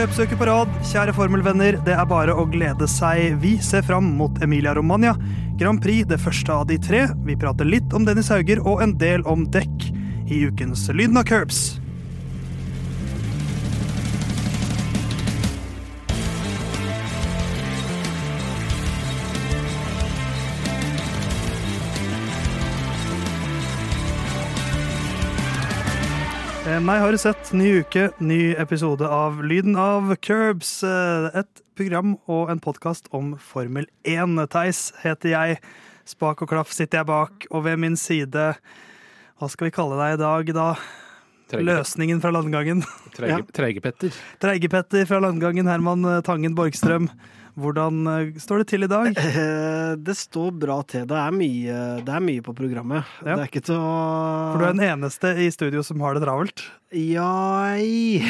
Tre løpsøker på rad, kjære formelvenner. Det er bare å glede seg. Vi ser fram mot Emilia Romagna. Grand Prix, det første av de tre. Vi prater litt om Dennis Hauger og en del om dekk i ukens Lyden av Curbs. Meg har du sett, ny uke, ny episode av Lyden av Curbs. Eh, Et program og en podkast om Formel 1. Theis heter jeg. Spak og klaff sitter jeg bak, og ved min side Hva skal vi kalle deg i dag, da? Trege. Løsningen fra landgangen. Treige- Treige-Petter. Treigepetter fra landgangen, Herman eh, Tangen Borgstrøm. Hvordan eh, står det til i dag? Eh, Det står bra til. Det er mye, det er mye på programmet. Ja. Det er ikke til å For du er den eneste i studio som har det travelt. Jai.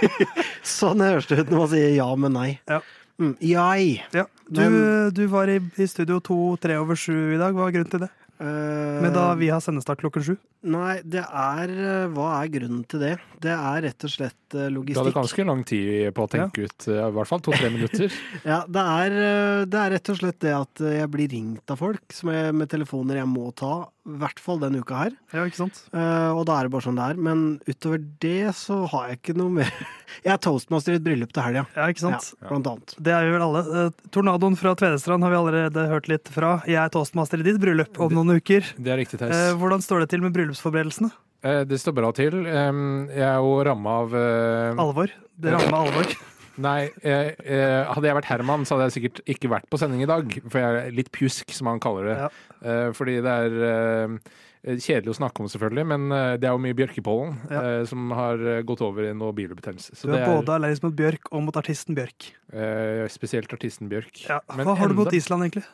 sånn høres det ut når man sier ja, men nei. Ja. Mm. Ja, du, du var i, i studio to-tre over sju i dag. Hva er grunnen til det? Eh, Men da vi har sendestart klokken sju. Nei, det er eh, Hva er grunnen til det? Det er rett og slett logistikk. Du hadde ganske lang tid på å tenke ut eh, i hvert fall to-tre minutter. Ja, det er, eh, det er rett og slett det at eh, jeg blir ringt av folk som jeg, med telefoner jeg må ta, i hvert fall denne uka her. Ja, ikke sant? Uh, og da er det bare sånn det er. Men utover det så har jeg ikke noe mer Jeg er toastmaster i et bryllup til helga. Ja, ikke sant? Ja, blant annet. Det er vi vel alle. Uh, Tornadoen fra Tvedestrand har vi allerede hørt litt fra. Jeg er toastmaster i ditt bryllup om noen uker. Det er riktig, Theis. Eh, Hvordan står det til med bryllupsforberedelsene? Eh, Det står bra til. Um, Jeg er jo ramma av Alvor? Det rammer alvor. Nei, eh, eh, hadde jeg vært Herman, så hadde jeg sikkert ikke vært på sending i dag. For jeg er litt pjusk, som han kaller det. Ja. Eh, Fordi det er eh, kjedelig å snakke om, selvfølgelig, men eh, det er jo mye bjørkepollen Ja. eh, som har gått over i noe bilbetennelse. Du det er både allergisk mot bjørk og mot artisten Bjørk. er eh, spesielt artisten Bjørk. Ja. Hva har du mot Island, egentlig?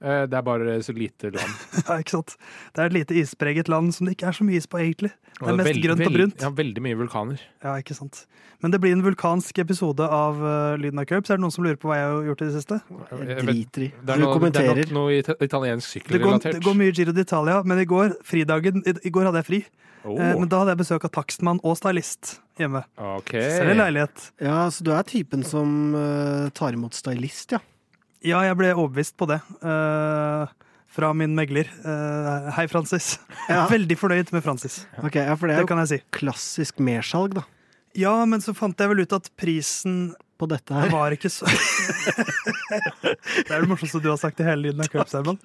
Eh, Det er bare så lite land. Ja, ikke sant? Det er et lite ispreget land som det ikke er så mye is på, egentlig. Det er mest veld- grønt og veld- brunt. Ja, veldig mye vulkaner. Ja, ikke sant. Men det blir en vulkansk episode av uh, Lyden av Curbs. Er det noen som lurer på hva jeg har gjort i det siste? Jeg driter i. Det er, Du noe, det er nok noe ita- italiensk sykkelrelatert. det går mye Giro d'Italia, men i går, fridagen, i, i går hadde jeg fri. Oh, Eh, men da hadde jeg besøk av takstmann og stylist hjemme. ok. Selv i leilighet. Ja, så du er typen som uh, tar imot stylist, ja? Ja, jeg ble overbevist på det. Uh, fra min megler. Uh, hei, Francis. Ja. Veldig fornøyd med Francis. Ok, ja, For det Det er jo kan jeg si. klassisk mersalg, da. Ja, men så fant jeg vel ut at prisen På dette her. var ikke så Det er det morsomste du har sagt i hele lyden av Curbsermon.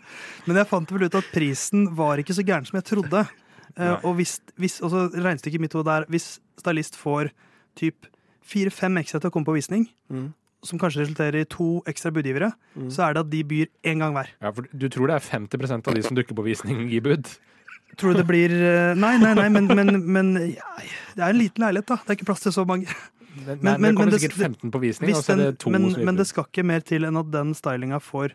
Men jeg fant vel ut at prisen var ikke så gæren som jeg trodde. Uh, og hvis, hvis også regnestykket mitt hode er hvis stylist får typ fire-fem ekstra til å komme på visning, Mm. Som kanskje resulterer i to ekstra budgivere, Mm. så er det at de byr én gang hver. Ja, for du tror det er 50% av de som dukker på visning, i bud? Tror du det blir eh, Nei, nei, nei, men, men, men ja, det er en liten leilighet, da. Det er ikke plass til så mange. Men- men, men- det kommer sikkert 15 på visning, Hvis og så er det to men, som men det skal ikke mer til enn at den stylinga får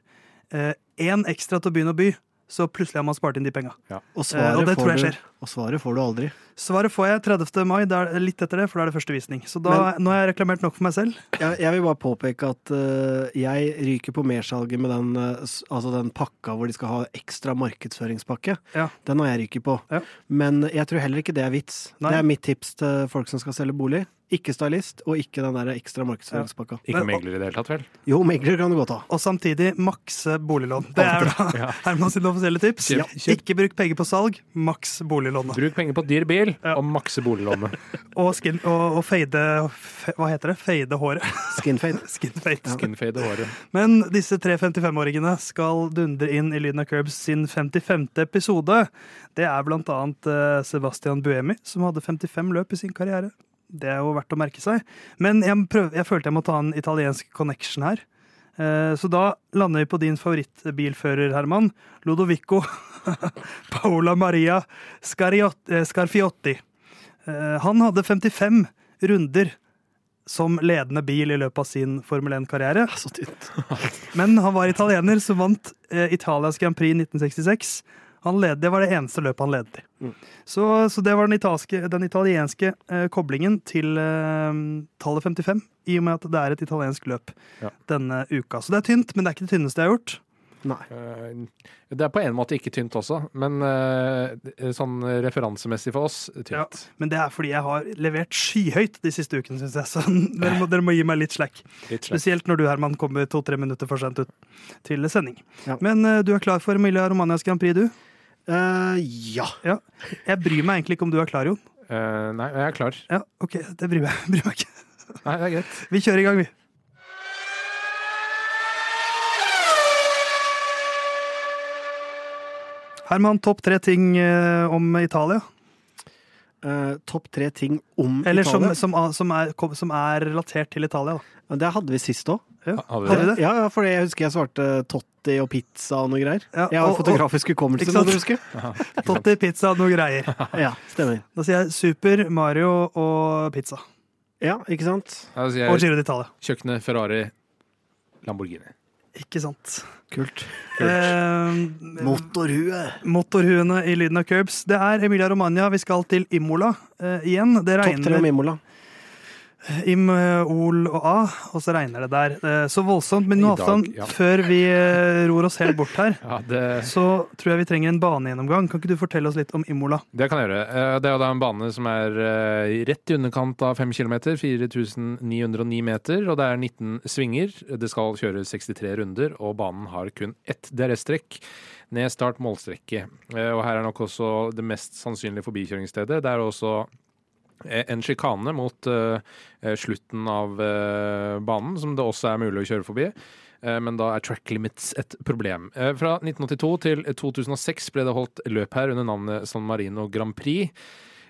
én ekstra til å begynne å by, så plutselig har man spart inn de penga. Og Eh, svaret, og det tror får skjer. du, og svaret får du aldri. Svaret får jeg 30. mai, det er litt etter det, for da er det første visning. Så da, nå har jeg reklamert nok for meg selv. Jeg, jeg vil bare påpeke at uh, jeg ryker på mersalget med den, uh, altså den pakka hvor de skal ha ekstra markedsføringspakke. Ja. Den har jeg ryket på. Ja. Men jeg tror heller ikke det er vits. Nei. Det er mitt tips til folk som skal selge bolig. Ikke stylist, og ikke den der ekstra markedsføringspakka. Ikke megler i det hele tatt, vel? Jo, megler kan du godt ha. Og samtidig makse boliglån. Det er da Ja. Herman sine offisielle tips. Kjøp- kjøp- Ikke bruk penger på salg, maks boliglånet. Bruk penger på dyr bil, Ja. og makse boliglånet. Og, skin, og, og fade fe, Hva heter det? Fade håret. Skinfade. Skinfade. Skinfade håret. Men disse tre 55-åringene skal dundre inn i Lyden av Curbs sin 55. episode. Det er blant annet eh, Sebastian Buemi, som hadde 55 løp i sin karriere. Det er jo verdt å merke seg. Men jeg, prøv, jeg følte jeg må ta en italiensk connection her. Eh, Så da lander vi på din favorittbilfører, Herman. Lodovico Paola Maria Scariot- eh, Scarfiotti. Eh, Han hadde 55 runder som ledende bil i løpet av sin Formel 1-karriere. Så tynt. Men han var italiener som vant eh, Italias Grand Prix 1966. Han led, det var det eneste løpet han ledet i. Mm. Så, så det var den, italske, den italienske eh, koblingen til eh, tallet 55, i og med at det er et italiensk løp Ja. denne uka. Så det er tynt, men det er ikke det tynneste jeg har gjort. Nei. Eh, Det er på en måte ikke tynt også, men eh, sånn referansemessig for oss tynt. Ja. Men det er fordi jeg har levert skyhøyt de siste ukene, syns jeg. Så dere må, dere må gi meg litt slack. Litt slack. Spesielt når du, Herman, kommer to-tre minutter for sent ut til sending. Ja. Men eh, du er klar for Emilia Romanias Grand Prix, du? Uh, ja. Ja. Jeg bryr meg egentlig ikke om du er klar, Jon. Uh, nei, jeg er klar. Ja, OK, det bryr meg, bryr meg ikke. Nei, det er greit. Vi kjører i gang, vi. Herman, topp tre ting eh, om Italia. Uh, Topp tre ting om Eller som, Italia. som, som, er, som er relatert til Italia. Da. Det hadde vi sist òg. Ja. Hadde vi det? det? Ja, ja, fordi jeg husker jeg svarte Totti og pizza og noe greier. Ja, jeg har og- fotografisk hukommelse, Ikke må du huske. Totti, pizza, og noe greier. Ja, stemmer. Da sier jeg Super, Mario og pizza. Ja, ikke sant? Og Giro d'Italia. kjøkkenet, Ferrari, Lamborghini. Ikke sant. Kult. Eh, Motorhue. motorhuene i lyden av curbs. Det er Emilia Romagna. Vi skal til Imola eh, igjen. Det Topp tre om Imola. Im, Ol og A, og så regner det der. Eh, så voldsomt. Men nå avstand, ja. før vi eh, ror oss helt bort her, Ja, det, så tror jeg vi trenger en banegjennomgang. Kan ikke du fortelle oss litt om Imola? det kan jeg gjøre. Eh, Det er en bane som er rett i underkant av 5 km, 4909 meter, og det er 19 svinger. Det skal kjøres 63 runder, og banen har kun ett DRS-strekk. Ned start målstrekke. Eh, Og her er nok også det mest sannsynlige forbikjøringsstedet. Det er også en sjikane mot eh, eh, slutten av uh, banen, som det også er mulig å kjøre forbi. Eh, Men da er track limits et problem. Eh, Fra 1982 til 2006 ble det holdt løp her under navnet San Marino Grand Prix.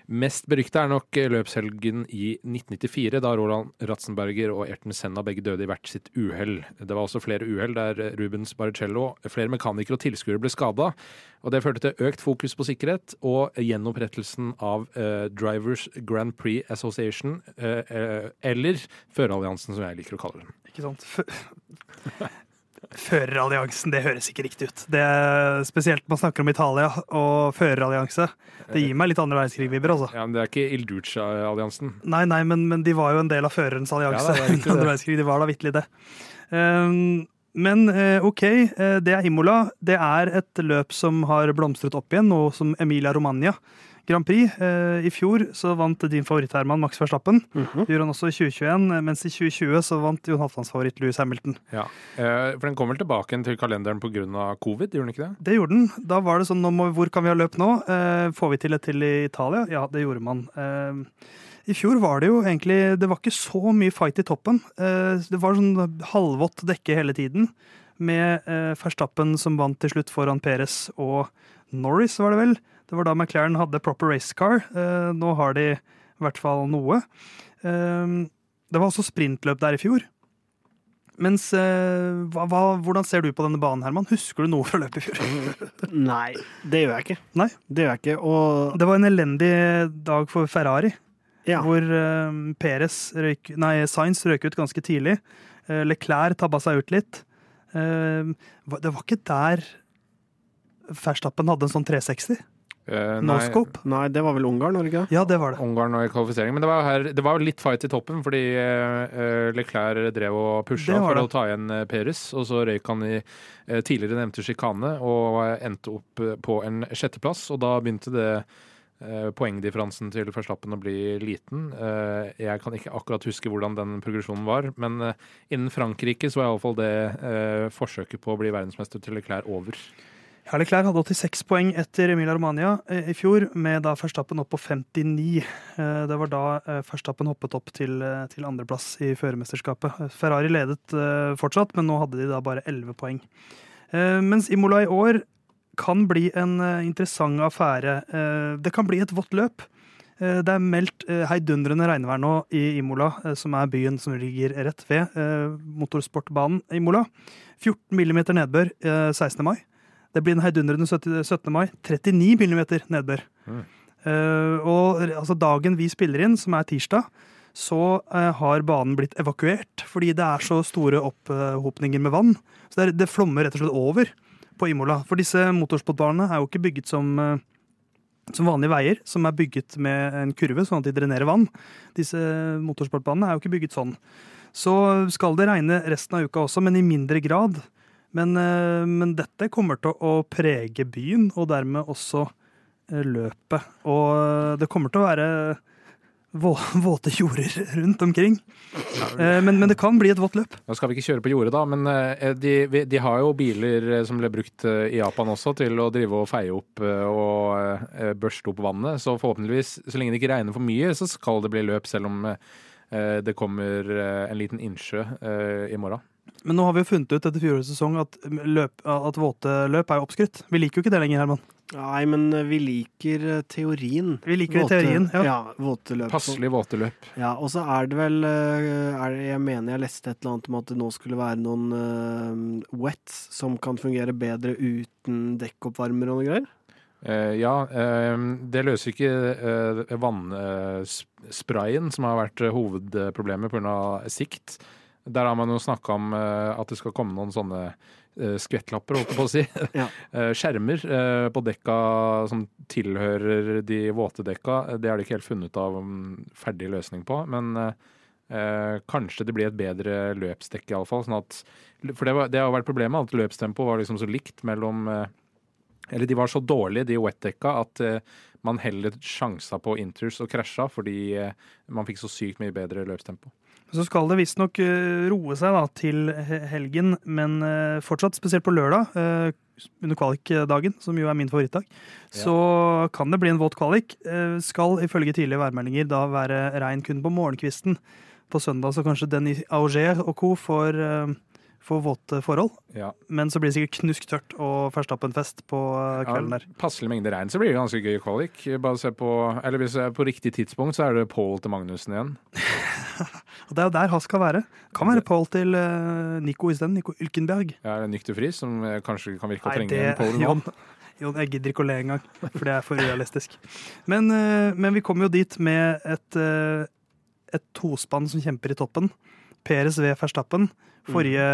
Mest berykta er nok løpshelgen i 1994, da Roland Ratzenberger og Erten Senna begge døde i hvert sitt uhell. Det var også flere uhell der Rubens Barrichello, flere mekanikere og tilskuere ble skada. Og det førte til økt fokus på sikkerhet og gjenopprettelsen av eh, Drivers Grand Prix Association, eh, eh, eller Føreralliansen, som jeg liker å kalle den. Ikke sant? Fø- Føreralliansen, det høres ikke riktig ut. Det er Spesielt man snakker om Italia og førerallianse. Det gir meg litt andre verdenskrig-vibber, altså. Ja, men Det er ikke Il Duce-alliansen. Nei, nei, men, men de var jo en del av førerens allianse. Ja, under andre verdenskrig. De var da vitterlig det. Um, men eh, OK, eh, det er Imola. Det er et løp som har blomstret opp igjen, nå som Emilia Romagna Grand Prix. Eh, I fjor så vant din favoritt Herman Max Verstappen. Mhm. Det gjorde han også i 2021, eh, mens i 2020 så vant Jon Halvdans favoritt Louis Hamilton. Ja, eh, For den kom vel tilbake til kalenderen pga. covid, gjorde den ikke det? Det gjorde den. Da var det sånn må, Hvor kan vi ha løp nå? Får vi til et til i Italia? Ja, det gjorde man. I fjor var det jo egentlig Det var ikke så mye fight i toppen. Det var sånn halvvått dekke hele tiden. Med Verstappen som vant til slutt foran Peres og Norris, var det vel. Det var da McLaren hadde proper race car. Eh, nå har de i hvert fall noe. Eh, det var også sprintløp der i fjor. Mens eh, hva, Hvordan ser du på denne banen, Herman? Husker du noe fra løpet i fjor? Nei, det gjør jeg ikke. Nei. Det gjør jeg ikke. Og Det var en elendig dag for Ferrari, ja, hvor Perez røyk, nei, Sainz røyk ut ganske tidlig. Leclerc tabba seg ut litt. Det var ikke der Verstappen hadde en sånn 360. Eh, No nei, det var vel Ungarn, ikke? Ja, det var det. Ungarn og kvalifisering. Men det var, jo her, det var jo litt fight i toppen, fordi uh, Leclerc drev og pusha for det. å ta igjen Peres. Perez. Og så røyk han i uh, tidligere nevnte sjikane og endte opp på en sjetteplass. Og da begynte det poengdifferansen til Verstappen å bli liten. Jeg kan ikke akkurat huske hvordan den progresjonen var, men innen Frankrike så er iallfall det forsøket på å bli verdensmester til Leclerc over. Ja, Leclerc hadde 86 poeng etter Emilia Romagna eh, i fjor, med da førstappen opp på 59. Eh, Det var da førstappen hoppet opp til, eh, til andreplass i førermesterskapet. Eh, Ferrari ledet eh, fortsatt, men nå hadde de da bare 11 poeng. Eh, Mens Imola i år kan bli en eh, interessant affære. Eh, Det kan bli et vått løp. Eh, Det er meldt eh, heidundrende regnvær nå i Imola, eh, som er byen som ligger rett ved eh, motorsportbanen Imola. 14 millimeter nedbør eh, 16. mai. Det blir en heidundrende 17. 17. mai. 39 millimeter nedbør. Mm. Uh, og altså, dagen vi spiller inn, som er tirsdag, så uh, har banen blitt evakuert fordi det er så store opphopninger med vann. Så det, er, det flommer rett og slett over på Imola. For disse motorsportbanene er jo ikke bygget som uh, som vanlige veier, som er bygget med en kurve, sånn at de drenerer vann. Disse motorsportbanene er jo ikke bygget sånn. Så skal det regne resten av uka også, men i mindre grad. Men, eh, men dette kommer til å prege byen, og dermed også eh, løpet. Og eh, det kommer til å være vå- våte jorder rundt omkring. Men, men det kan bli et vått løp. Nå skal vi ikke kjøre på jordet, da, men de, de har jo biler som ble brukt i Japan også til å drive og feie opp og børste opp vannet. Så forhåpentligvis, så lenge det ikke regner for mye, så skal det bli løp, selv om det kommer en liten innsjø i morgen. Men nå har vi jo funnet ut etter fjorårets sesong at, løp, at våte løp er oppskrytt. Vi liker jo ikke det lenger, Herman. Nei, men eh, vi liker eh, teorien. Vi liker teorien, ja. ja. Våte løp. Passelig våte løp. Ja, og så er det vel eh, er det, Jeg mener jeg leste et eller annet om at det nå skulle være noen uh, wets som kan fungere bedre uten dekkoppvarmer og noe greier. Uh, ja, uh, det løser ikke uh, vannsprayen, som har vært hovedproblemet pga. sikt. Der har man jo snakka om eh, at det skal komme noen sånne uh, skvettlapper, holdt jeg på å si. Ja. Eh, skjermer eh, på dekka som tilhører de våte dekka. Det har de ikke helt funnet av um, ferdig løsning på. Men eh, kanskje det blir et bedre løpsdekk, iallfall. Sånn at, for det, var, det har vært problemet, at løpstempoet var liksom så likt mellom eh, Eller de var så dårlige, de wetdekka, at eh, man heller sjansa på inters og krasja fordi eh, man fikk så sykt mye bedre løpstempo. Så skal det visstnok uh, roe seg da, til helgen, men eh, fortsatt, spesielt på lørdag, eh, under kvalikdagen, som jo er min favorittdag, så kan det bli en våt kvalik. Eh, skal ifølge tidlige værmeldinger da være regn kun på morgenkvisten. På søndag så kanskje Denis Auger og co. får, får våte forhold. Ja. Men så blir det sikkert knusktørt og førstappenfest på eh, kvelden der. Passelig mengde regn, så blir det ganske gøy kvalik. Bare se på, eller hvis det er på riktig tidspunkt, så er det Paul til Magnussen igjen. Og det er jo der han skal være. Kan være Paul til eh, Nico isteden. Nico Ylkenberg. Ja, er Nykter Friis, som kanskje kan virke å trenge det, en Paul nå. Jon, jeg gidder ikke å le engang, for det er for urealistisk. Men, eh, men vi kommer jo dit med et, et tospann som kjemper i toppen. Peres ved Verstappen. Forrige,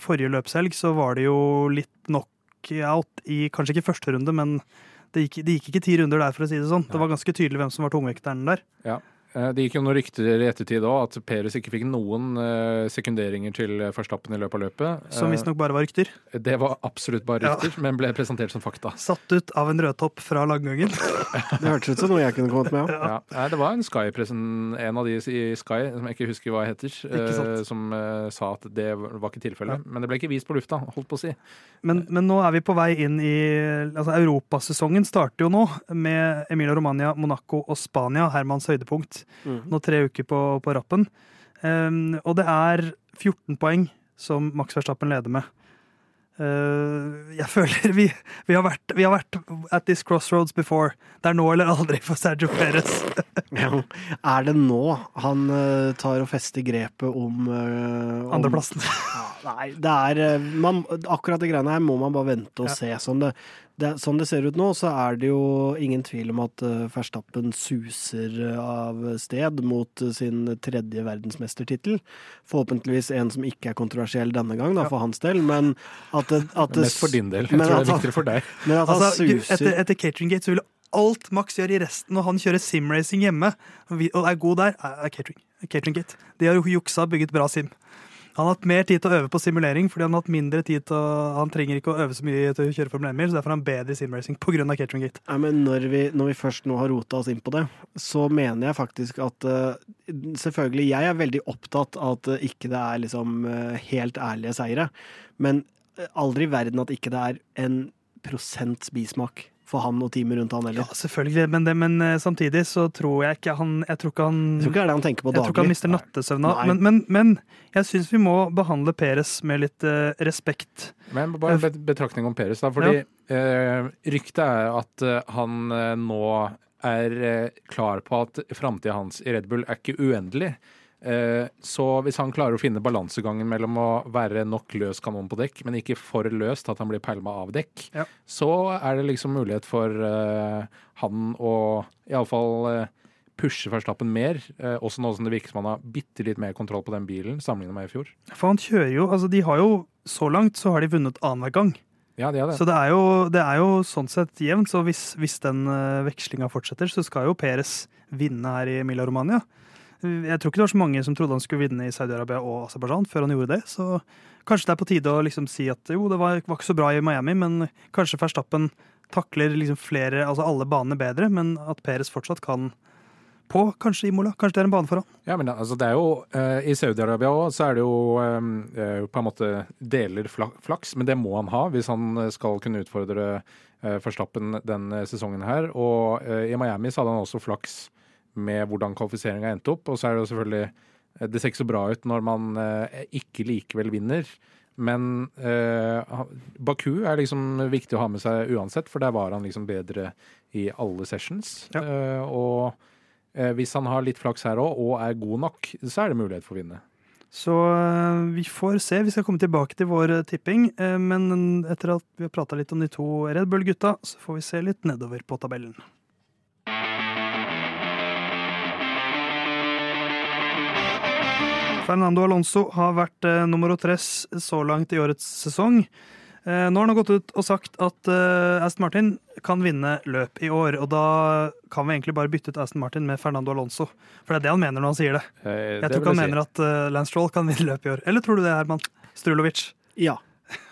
forrige løpshelg så var det jo litt knockout i kanskje ikke første runde, men det gikk, det gikk ikke ti runder der, for å si det sånn. Det var ganske tydelig hvem som var tungvekteren der. Ja. Eh, Det gikk jo noen rykter i ettertid òg, at Perez ikke fikk noen eh, sekunderinger til Verstappen i løpet av løpet. Som visstnok bare var rykter. Eh, Det var absolutt bare Ja. rykter, men ble presentert som fakta. Satt ut av en rødtopp fra langgangen. Det hørtes ut som noe jeg kunne kommet med. Ja. Ja. Det var en Sky-presen, en av de i Sky, som jeg ikke husker hva heter, eh, som eh, sa at det var ikke tilfellet. Men det ble ikke vist på lufta, holdt på å si. Men, men nå er vi på vei inn i altså Europasesongen starter jo nå med Emilia Romania, Monaco og Spania. Hermans høydepunkt. Mhm. Nå tre uker på, på rappen. Um, og det er 14 poeng som Max Verstappen leder med. Uh, jeg føler vi, vi, har vært, vi har vært at this crossroads before. Det er nå eller aldri for Sergio Perez. Ja. Er det nå han uh, tar og fester grepet om, uh, Andreplassen. Ja, nei, det er man, Akkurat det greiene her må man bare vente og Ja. se. Sånn det, det, sånn det ser ut nå, så er det jo ingen tvil om at uh, Verstappen suser eh, av sted mot eh, sin tredje verdensmestertittel. Forhåpentligvis en som ikke er kontroversiell denne gang, da, Ja. for hans del. Men at det, at det Mest for din del. Jeg tror det er viktigere for deg. Men at han Altså, suser etter, etter Catering Gate så ville alt Max gjør i resten, når han kjører simracing hjemme, og er god der, er er catering. catering Gate. De har jo juksa og bygget bra sim. Han har hatt mer tid til å øve på simulering, fordi han har hatt mindre tid til å Han trenger ikke å øve så mye til å kjøre Formel 1-bil, så derfor er han bedre i simracing pga. Catering Gate. Nei, men når vi, når vi først nå har rota oss inn på det, så mener jeg faktisk at uh, Selvfølgelig, jeg er veldig opptatt av at ikke det er liksom uh, helt ærlige seire, men eh, aldri i verden at ikke det er en prosents bismak for han og teamet rundt han Ja, selvfølgelig, men, det, men eh, samtidig så tror jeg ikke han Jeg tror ikke han Jeg tror ikke det er det han tenker på Jeg tror ikke han mister nattesøvna, men, men, men jeg syns vi må behandle Peres med litt uh, respekt. Men bare en bet- betraktning om Peres, da. Fordi eh, ryktet er at uh, han eh, nå er eh, klar på at framtida hans i Red Bull er ikke uendelig. Eh, så hvis han klarer å finne balansegangen mellom å være nok løs kanon på dekk, men ikke for løst at han blir pælma av dekk, Ja. så er det liksom mulighet for eh, han å iallfall uh, pushe Verstappen mer. eh, også nå som det virker som han har bitte litt mer kontroll på den bilen sammenlignet med i fjor. For han kjører jo Altså, de har jo Så langt så har de vunnet annenhver gang. Ja, det det. Så det er jo, det er jo sånn sett jevnt. Så hvis, hvis den vekslinga fortsetter, så skal jo Peres vinne her i Emilia Romagna. Jeg tror ikke det var så mange som trodde han skulle vinne i Saudi-Arabia og Aserbajdsjan før han gjorde det. Så kanskje det er på tide å liksom si at jo, det var, var ikke så bra i Miami, men kanskje Verstappen takler liksom flere, altså alle banene bedre, men at Peres fortsatt kan på kanskje Imola. Kanskje det er en bane for han. Ja, men altså, det er jo eh, I Saudi-Arabia òg så er det jo eh, på en måte deler flaks, men det må han ha hvis han skal kunne utfordre eh, Forstappen denne sesongen her. Og eh, i Miami så hadde han også flaks med hvordan kvalifiseringa endte opp. Og så er det jo selvfølgelig eh, Det ser ikke så bra ut når man eh, ikke likevel vinner. Men eh, Baku er liksom viktig å ha med seg uansett, for der var han liksom bedre i alle sessions. Ja. Eh, og eh, hvis han har litt flaks her òg, og er god nok, så er det mulighet for å vinne. Så øh, vi får se. Vi skal komme tilbake til vår tipping. Men etter at vi har prata litt om de to Red Bull-gutta, så får vi se litt nedover på tabellen. Fernando Alonso har vært eh, nummer tres så langt i årets sesong. Eh, nå har han gått ut og sagt at eh, Aston Martin kan vinne løp i år. Og da kan vi egentlig bare bytte ut Aston Martin med Fernando Alonso. For det er det han mener når han sier det. Eh, Jeg det tror ikke han si. mener at uh, Lance Stroll kan vinne løp i år. Eller tror du det, Herman Strulovic? Ja.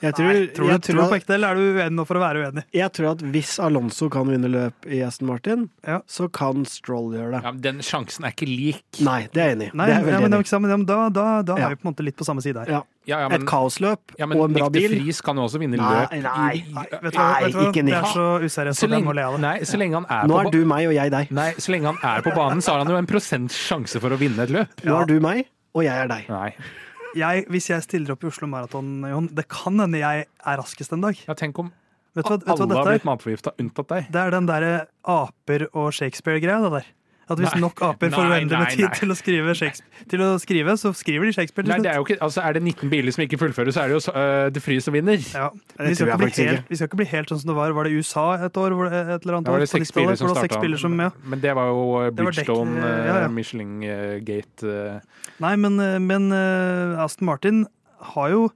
Jeg tror, Nei, tror, jeg, tror, tror du på at, ekte, eller er du uenig nå for å være uenig? jeg tror at hvis Alonso kan vinne løp i Aston Martin, Ja. så kan Stroll gjøre det. Ja, men den sjansen er ikke lik. Nei, det er jeg enig i. Er ja, men. Da, da, da Ja. er vi på en måte litt på samme side her. Ja. Ja, ja, Et kaosløp ja, men og en bra bil. Friis kan jo også vinne Nei, løp. nei, nei, Vet du Nei, vet du hva? ikke Det er så useriøst lenge, nei, så han er Nå er du meg og jeg deg. Nei, så lenge han er på banen, så har han jo en prosents sjanse for å vinne et løp. Nå er du meg, og jeg er deg. Nei. Jeg, hvis jeg stiller opp i Oslo Maraton, Jon, det kan hende jeg er raskest en dag. Ja, tenk om Vet hva, vet du hva alle har blitt matforgifta, unntatt deg. Det er den derre aper og Shakespeare-greia, det der. At hvis Nei. nok aper får uendelig med tid til å, skrive Shakespeare, til å skrive, så skriver de Shakespeare Nei, det er jo ikke, altså er det 19 biler som ikke fullfører, så er det jo uh, De Vries som vinner. Ja. Vi skal, helt, ikke. vi skal ikke bli helt sånn som det var. Var det USA et år? Hvor det, et eller annet ja, var det år, seks 90-tallet, biler som det starta. biler som, ja. Men det var jo Det dekk- Bridgestone, uh, ja, ja. Michelin-gate. uh, Nei, men, men Aston Martin har jo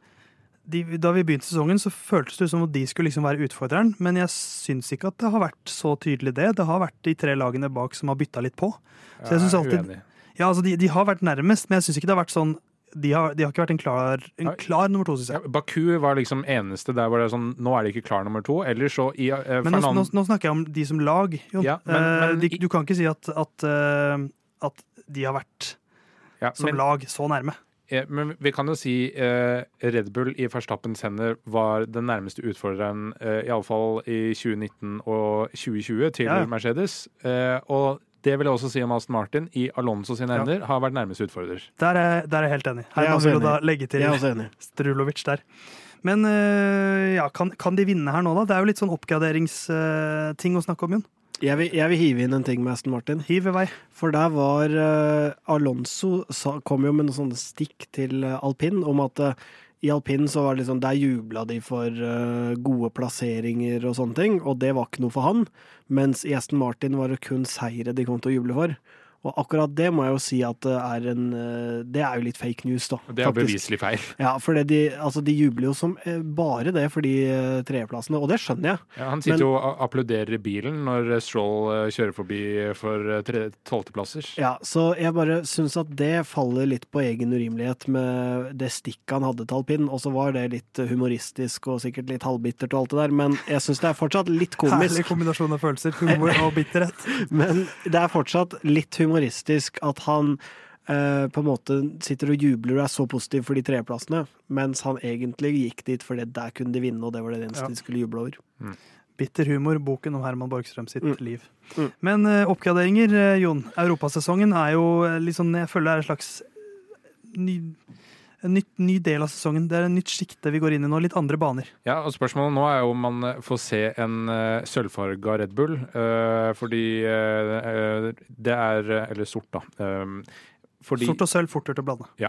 de, Da vi begynte sesongen, så føltes det som at de skulle liksom være utfordreren. Men jeg syns ikke at det har vært så tydelig det. Det har vært de tre lagene bak som har bytta litt på. Så jeg synes er alltid-. Ja, altså De, de har vært nærmest, men jeg syns ikke det har vært sånn De har, de har ikke vært en klar, en klar nummer to, syns Ja. Baku var liksom eneste der hvor det er sånn Nå er det ikke klar nummer to. Eller så i uh, Men nå, nå, nå snakker jeg om de som lag. Ja, men- Eh, men de, du kan ikke si at, at, eh, at de har vært ja, som men, lag så nærme. Eh, men vi kan jo si eh, Red Bull i Verstappens hender var den nærmeste utfordreren, eh, iallfall i 2019 og 2020, til Ja, ja. Mercedes. Eh, og det vil jeg også si om Aston Martin, i Alonso sine Ja. hender, har vært nærmeste utfordrer. Der er, der er jeg helt enig. Jeg er Herman også enig. da legge til Jeg er også enig. Strulovic der. Men eh, ja, kan, kan de vinne her nå, da? Det er jo litt sånn oppgraderingsting å snakke om, Jon. Jeg vil, jeg vil hive inn en ting med Aston Martin. Hiv i vei. For der var uh, Alonso sa, kom jo med noen sånne stikk til uh, alpin om at uh, i alpin så var det liksom, der jubla de for uh, gode plasseringer og sånne ting, og det var ikke noe for han. Mens i Aston Martin var det kun seire de kom til å juble for. Og akkurat det må jeg jo si at det er en eh, Det er jo litt fake news, da. Det er faktisk. beviselig feil. Ja, for det de, altså, de jubler jo som eh, bare det for de eh, tredjeplassene, og det skjønner jeg. Ja, han sitter Men- jo og applauderer i bilen når Stroll kjører forbi for tolvteplasser. Ja, så jeg bare syns at det faller litt på egen urimelighet med det stikket han hadde til alpin, og så var det litt humoristisk og sikkert litt halvbittert og alt det der, men jeg syns det er fortsatt litt komisk. Herlig kombinasjon av følelser. Humor og bitterhet. Men det er fortsatt litt humoristisk at han eh, på en måte sitter og jubler og er så positiv for de treplassene, mens han egentlig gikk dit fordi der kunne de vinne, og det var det eneste Ja. de skulle juble over. Bitter humor, boken om Herman Borgstrøm sitt Mm. liv. Mm. Men eh, oppgraderinger, eh, Jon. Europasesongen er jo liksom Jeg føler det er en slags ny, en nytt, ny del av sesongen. Det er en nytt sjikte vi går inn i nå. Litt andre baner. Ja, og Spørsmålet nå er jo om man eh, får se en uh, sølvfarga Red Bull. Uh, fordi eh, det er Eller sort, da. Um, fordi Sort og sølv, fortere til å blande. Ja.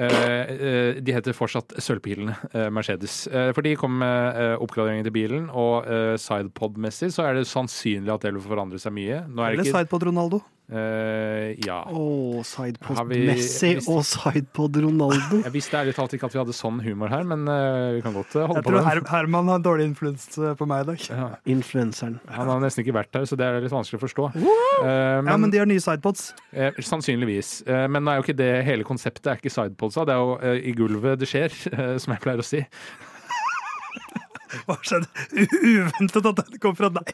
De heter fortsatt Sølvpilene, eh, Mercedes. Eh, for de kom med oppgraderingen oppgraderinger til bilen, og eh, sidepod-messig så er det sannsynlig at det vil forandre seg mye. Nå er Eller ikke sidepod Ronaldo. Uh, ja. Å, sidepod-messig vi- Messi hvis- og sidepod Ronaldo. Jeg visste ærlig talt ikke at vi hadde sånn humor her, men uh, vi kan godt eh, holde Jeg på tror Jeg tror Herman har dårlig influens på meg i dag. Ja, Influenseren. han har nesten ikke vært her, så det er litt vanskelig å forstå. Men, Ja, men de har nye sidepods. Eh, sannsynligvis. Eh, men nå er jo ikke det hele konseptet er ikke sidepodsa. Det er jo eh, i gulvet det skjer, eh, som jeg pleier å si. Hva skjedde? Uventet at den kom fra deg.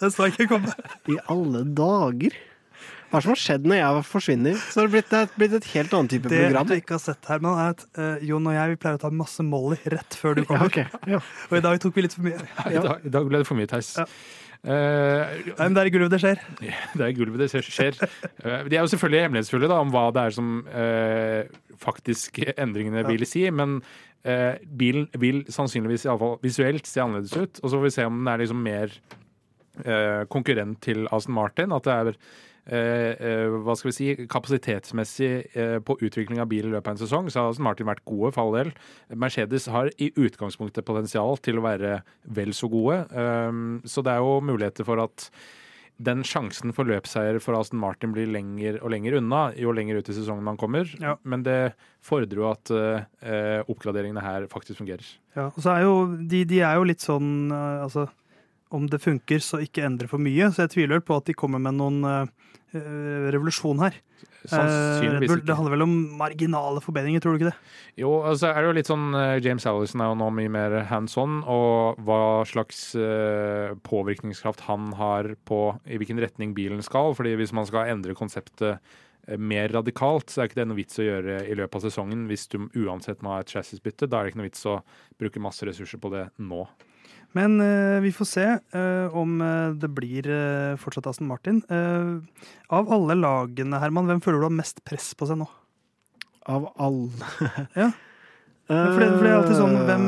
Den så jeg ikke komme. I alle dager! Hva er det som har skjedd når jeg forsvinner? Så har det blitt, det er blitt et helt annet type Det program. du ikke har sett, Herman, er at uh, Jon og jeg vi pleier å ta masse Molly rett før du Ja, okay. ja. Og i dag tok vi litt for mye. I, dag, I dag ble det for mye, Theis. Eh, Nei, men det er i gulvet det skjer. det er i gulvet det skjer. Eh, de er jo selvfølgelig hemmelighetsfulle da, om hva det er som eh, faktisk endringene vil si, men bilen vil sannsynligvis iallfall visuelt se annerledes ut. Og så får vi se om den er liksom mer konkurrent til Aston Martin. At det er hva skal vi si, kapasitetsmessig eh, på utvikling av bil i løpet av en sesong, så har Aston Martin vært gode for all del. Mercedes har i utgangspunktet potensial til å være vel så gode, um, så det er jo muligheter for at den sjansen for løpsseier for Aston Martin blir lenger og lenger unna jo lenger ut i sesongen man kommer. Ja. Men det fordrer jo at uh, oppgraderingene her faktisk fungerer. Ja, og så er jo, de, de er jo litt sånn uh, altså, Om det funker, så ikke endre for mye. Så jeg tviler på at de kommer med noen eh, eh, revolusjon her. Eh, Sannsynligvis Bull, det handler vel om marginale forbedringer, tror du ikke det? Jo, altså er det jo litt sånn eh, James Allison er jo nå mye mer hands on, og hva slags uh, påvirkningskraft han har på i hvilken retning bilen skal. fordi hvis man skal endre konseptet eh, mer radikalt, så er ikke det noe vits å gjøre i løpet av sesongen hvis du uansett må ha et chassisbytte. Da er det ikke noe vits å bruke masse ressurser på det nå. Men eh, vi får se eh, om eh, det blir fortsatt Aston Martin. Av alle lagene, Herman, hvem føler du har mest press på seg nå? Av alle Ja. For det- for det er alltid sånn, hvem,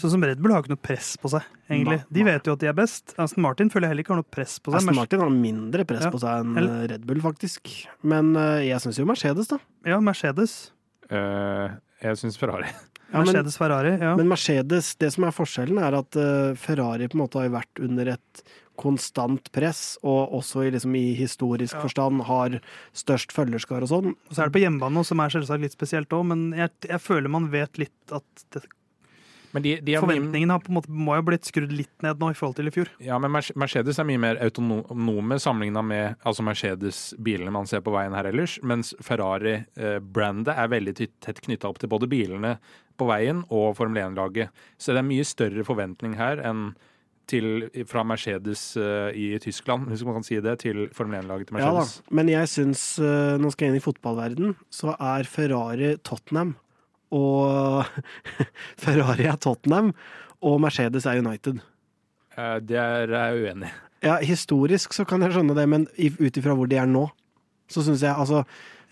Sånn som Red Bull har ikke noe press på seg, egentlig. De vet jo at de er best. Aston Martin føler jeg heller ikke har noe press på seg. Aston Martin har mindre press Ja. på seg enn Red Bull, faktisk. Men jeg syns jo Mercedes, da. Ja, Mercedes. Uh, jeg syns Ferrari. Mercedes Ferrari. Ja. Men Mercedes, det som er forskjellen, er at eh, Ferrari på en måte har vært under et konstant press, og også i, liksom, i historisk Ja. forstand har størst følgerskar og sånn. Og så er det på hjemmebane, som er selvsagt litt spesielt òg, men jeg, jeg føler man vet litt at det, de, de mye- forventningene har på en måte, må jo blitt skrudd litt ned nå i forhold til i fjor. Ja, men Mercedes er mye mer autonome sammenligna med altså Mercedes-bilene man ser på veien her ellers, mens Ferrari-brandet er veldig tett knytta opp til både bilene på veien og Formel 1-laget. Så det er mye større forventning her enn til, fra Mercedes uh, i Tyskland, hvis man kan si det, til Formel 1-laget til Mercedes. Ja da, men jeg syns, uh, nå skal jeg inn i fotballverden, så er Ferrari Tottenham. Og Ferrari er Tottenham, og Mercedes er United. Det Der er jeg uenig. Ja, historisk så kan jeg skjønne det, men ut ifra hvor de er nå, så syns jeg altså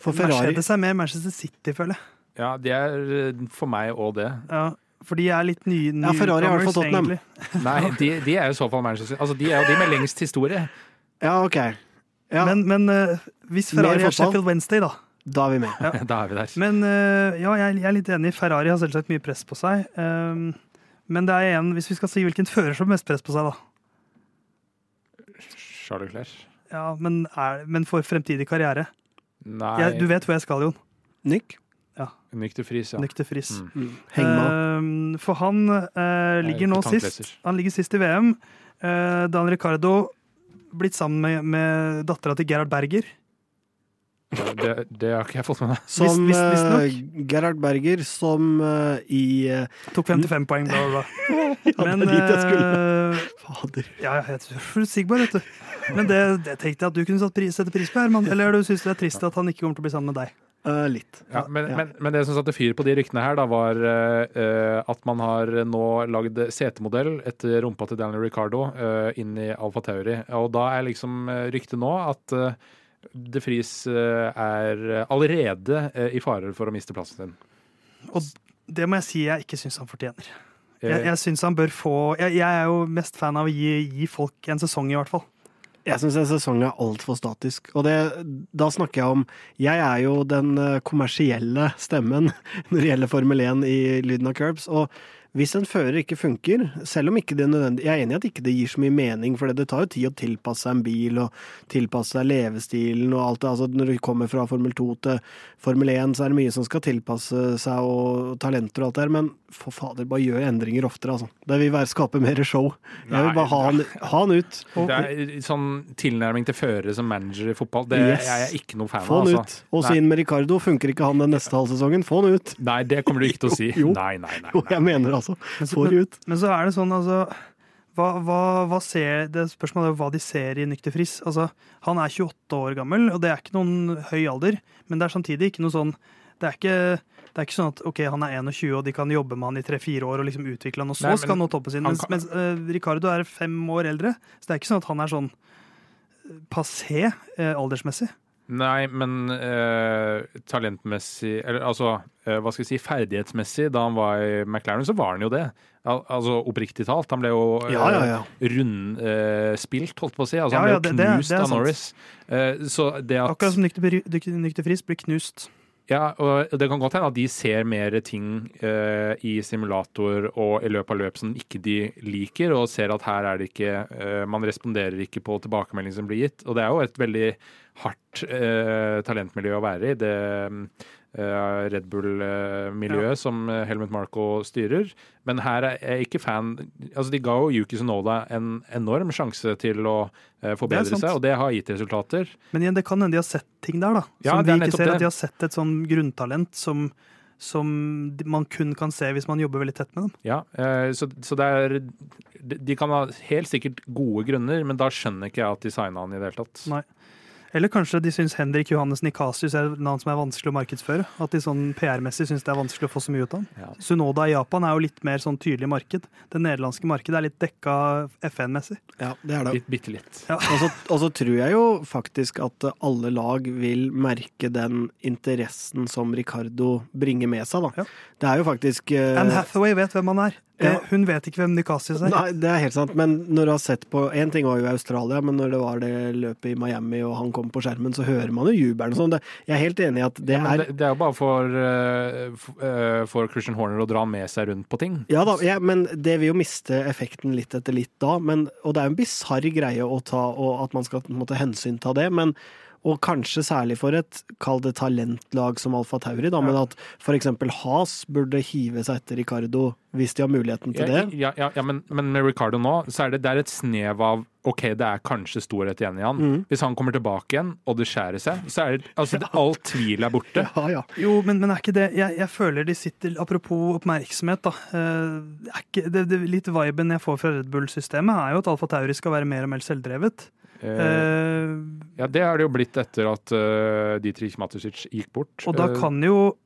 For Ferrari Mercedes er mer Manchester City, føler jeg. Ja, det er eh, for meg òg det. Ja, for de er litt nye Ja, Ferrari er i hvert fall Tottenham. Nei, de, de er i så fall Manchester Altså, de er jo de med lengst historie. Ja, OK. Ja, Men, men eh, hvis Ferrari er. Sheffield Wednesday, da. Da er vi med. Da er vi der. Men eh, ja, jeg, jeg er litt enig. Ferrari har selvsagt mye press på seg. Um, men det er en, hvis vi skal si hvilken fører som har mest press på seg, da. Charles Leclerc. Ja, Men, er, men for fremtidig karriere. Nei, Jeg, du vet hvor jeg skal, Jon. Nyk. de Friis, ja. Nykter Friis. Mm. Mm. Heng med. Um, for han uh, ligger nå sist. Han ligger sist i VM. Uh, Dan Ricardo blitt sammen med, med dattera til Gerhard Berger. Det, det har ikke jeg fått med meg. Som Visst- visst- eh, Gerhard Berger, som uh, i uh, Tok 55 poeng, bla, bla, bla. Men eh, Fader. Ja, jeg er forutsigbar, vet du. Men det, det tenkte jeg at du kunne satt pris, sette pris på, Herman. Eller du syns det er trist at han ikke kommer til å bli sammen med deg? Uh, litt. Ja, men, Ja. men, men det som satte fyr på de ryktene her, da, var eh, eh, at man har nå lagd setemodell etter rumpa til Daniel Ricardo uh, inn i Alfa Tauri. Og da er liksom ryktet nå at uh, De Vries eh, er allerede eh, i fare for å miste plassen sin. Og det må jeg si jeg ikke syns han fortjener. Eh, Jeg, jeg synes han bør få jeg, jeg er jo mest fan av å gi, gi folk en sesong, i hvert fall. Jeg syns en sesong er altfor statisk. Og det, da snakker jeg om Jeg er jo den eh, kommersielle stemmen når det gjelder Formel 1 i Lyden av Curbs. Og Hvis en fører ikke funker, selv om ikke det er nødvendig Jeg er enig i at ikke det gir så mye mening, for det tar jo tid å tilpasse seg en bil og tilpasse seg levestilen og alt det. Altså når du kommer fra Formel 2 til Formel 1, så er det mye som skal tilpasse seg og talenter og alt det der, men for fader, bare gjør endringer oftere, altså. Det vil være skape mer show. Jeg vil bare ha han, ha han ut. Det er sånn tilnærming til førere som manager i fotball. Det Yes. er jeg ikke noe fan av. Få han Altså. ut. Og så Nei. inn med Ricardo. Funker ikke han den neste halvsesongen, få han ut. Nei, det kommer du ikke til å si. Jo. Nei, nei, nei. Jo, jeg mener altså. Men så- Få ut. Men så er det sånn, altså hva, hva, hva ser, det Spørsmålet er hva de ser i Nykter Friss. Altså, han er 28 år gammel, og det er ikke noen høy alder. Men det er samtidig ikke noe sånn Det er ikke, det er ikke sånn at ok, han er 21 og de kan jobbe med han i tre-fire år og liksom utvikle han, og så Nei, men skal han nå toppen sin. Mens, mens uh, Ricardo er fem år eldre, så det er ikke sånn at han er sånn eh, passé eh, aldersmessig. Nei, men eh, talentmessig Eller altså, eh, hva skal jeg si, ferdighetsmessig, da han var i McLaren, så var han jo det. Al altså oppriktig talt. Han ble jo eh, Ja, ja, ja. rundspilt, holdt på å si. Altså, han ble jo det- det- knust det er av. Norris. Eh, så det at Akkurat som Nykter Frisk blir knust. Ja, og det kan godt hende at de ser mer ting eh, i simulator og i løpet av løp som ikke de liker, og ser at her er det ikke eh, Man responderer ikke på tilbakemelding som blir gitt. Og det er jo et veldig hardt eh, talentmiljø å være i, det Red Bull-miljøet som eh, Helmut Marko styrer. Men her er jeg ikke fan Altså, de ga jo Yuki Sonoda en enorm sjanse til å eh, forbedre seg, og det har gitt resultater. Men igjen, det kan hende de har sett ting der, da. Som er vi ikke ser. det. At de har sett et sånn grunntalent som, som man kun kan se hvis man jobber veldig tett med dem. Ja, eh, så, så det er de de kan ha helt sikkert gode grunner, men da skjønner ikke jeg at de signa han i det hele tatt. Nei. Eller kanskje de syns Henrik Johannes Nikasius er et navn som er vanskelig å markedsføre. At de sånn PR-messig syns det er vanskelig å få så mye ut av han. Ja. Sunoda i Japan er jo litt mer sånn tydelig marked. Det nederlandske markedet er litt dekka FN-messig. Ja, det er det. Bitt, bitte litt. Og så, og så tror jeg jo faktisk at alle lag vil merke den interessen som Ricardo bringer med seg, da. Ja. Det er jo faktisk uh... Anne Hathaway vet hvem han er. Ja. Eh, Hun vet ikke hvem Nikasius er. Nei, det er helt sant, men når du har sett på Én ting var jo Australia, men når det var det løpet i Miami og han kom på skjermen, så hører man jo jubelen og sånn. Jeg er helt enig i at det Men er det, det er jo bare for, uh, for Christian Horner å dra med seg rundt på ting. Ja da, ja, men det vil jo miste effekten litt etter litt da. Men, og det er jo en bisarr greie å ta, og at man skal på en måte hensynta det. Men, og kanskje særlig for et, kall det talentlag som Alfa Tauri, da, men at f.eks. Has burde hive seg etter Ricardo hvis de har muligheten til det. ja, ja, ja men, men med Ricardo nå, så er det, det er et snev av OK, det er kanskje storhet igjen i han. Mm. Hvis han kommer tilbake igjen, og det skjærer seg, så er det altså, det, all tvil er borte. Ja, ja. Jo, men, men er ikke det jeg, jeg føler de sitter Apropos oppmerksomhet, da. eh, er ikke, det, det, litt viben jeg får fra Red Bull-systemet, er jo at Alfa Tauri skal være mer og mer selvdrevet. Eh, Eh, ja, det har det jo blitt etter at uh, Dietrich Matisic gikk bort. og da Eh, kan jo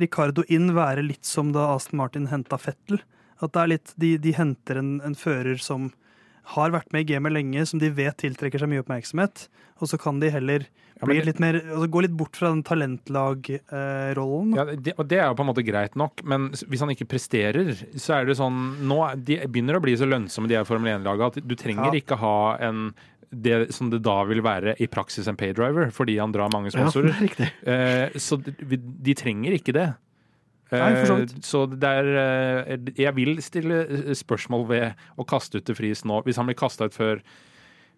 Ricardo inn være litt som da Aston Martin henta Fettel. At det er litt, de, de henter en, en fører som har vært med i gamet lenge, som de vet tiltrekker seg mye oppmerksomhet. Og så kan de heller ja, det- litt mer, altså gå litt bort fra den talentlag-rollen. Ja, det, og det er jo på en måte greit nok, men hvis han ikke presterer, så er det sånn Nå er- de begynner å bli så lønnsomme, de her Formel 1-laga, at du trenger Ja. ikke ha en det som det da vil være i praksis en paydriver, fordi han drar mange ja, det er riktig. Eh, så de, de trenger ikke det. Nei, så Eh, vidt. så det er eh, Jeg vil stille eh, spørsmål ved å kaste ut til Friis nå, hvis han blir kasta ut før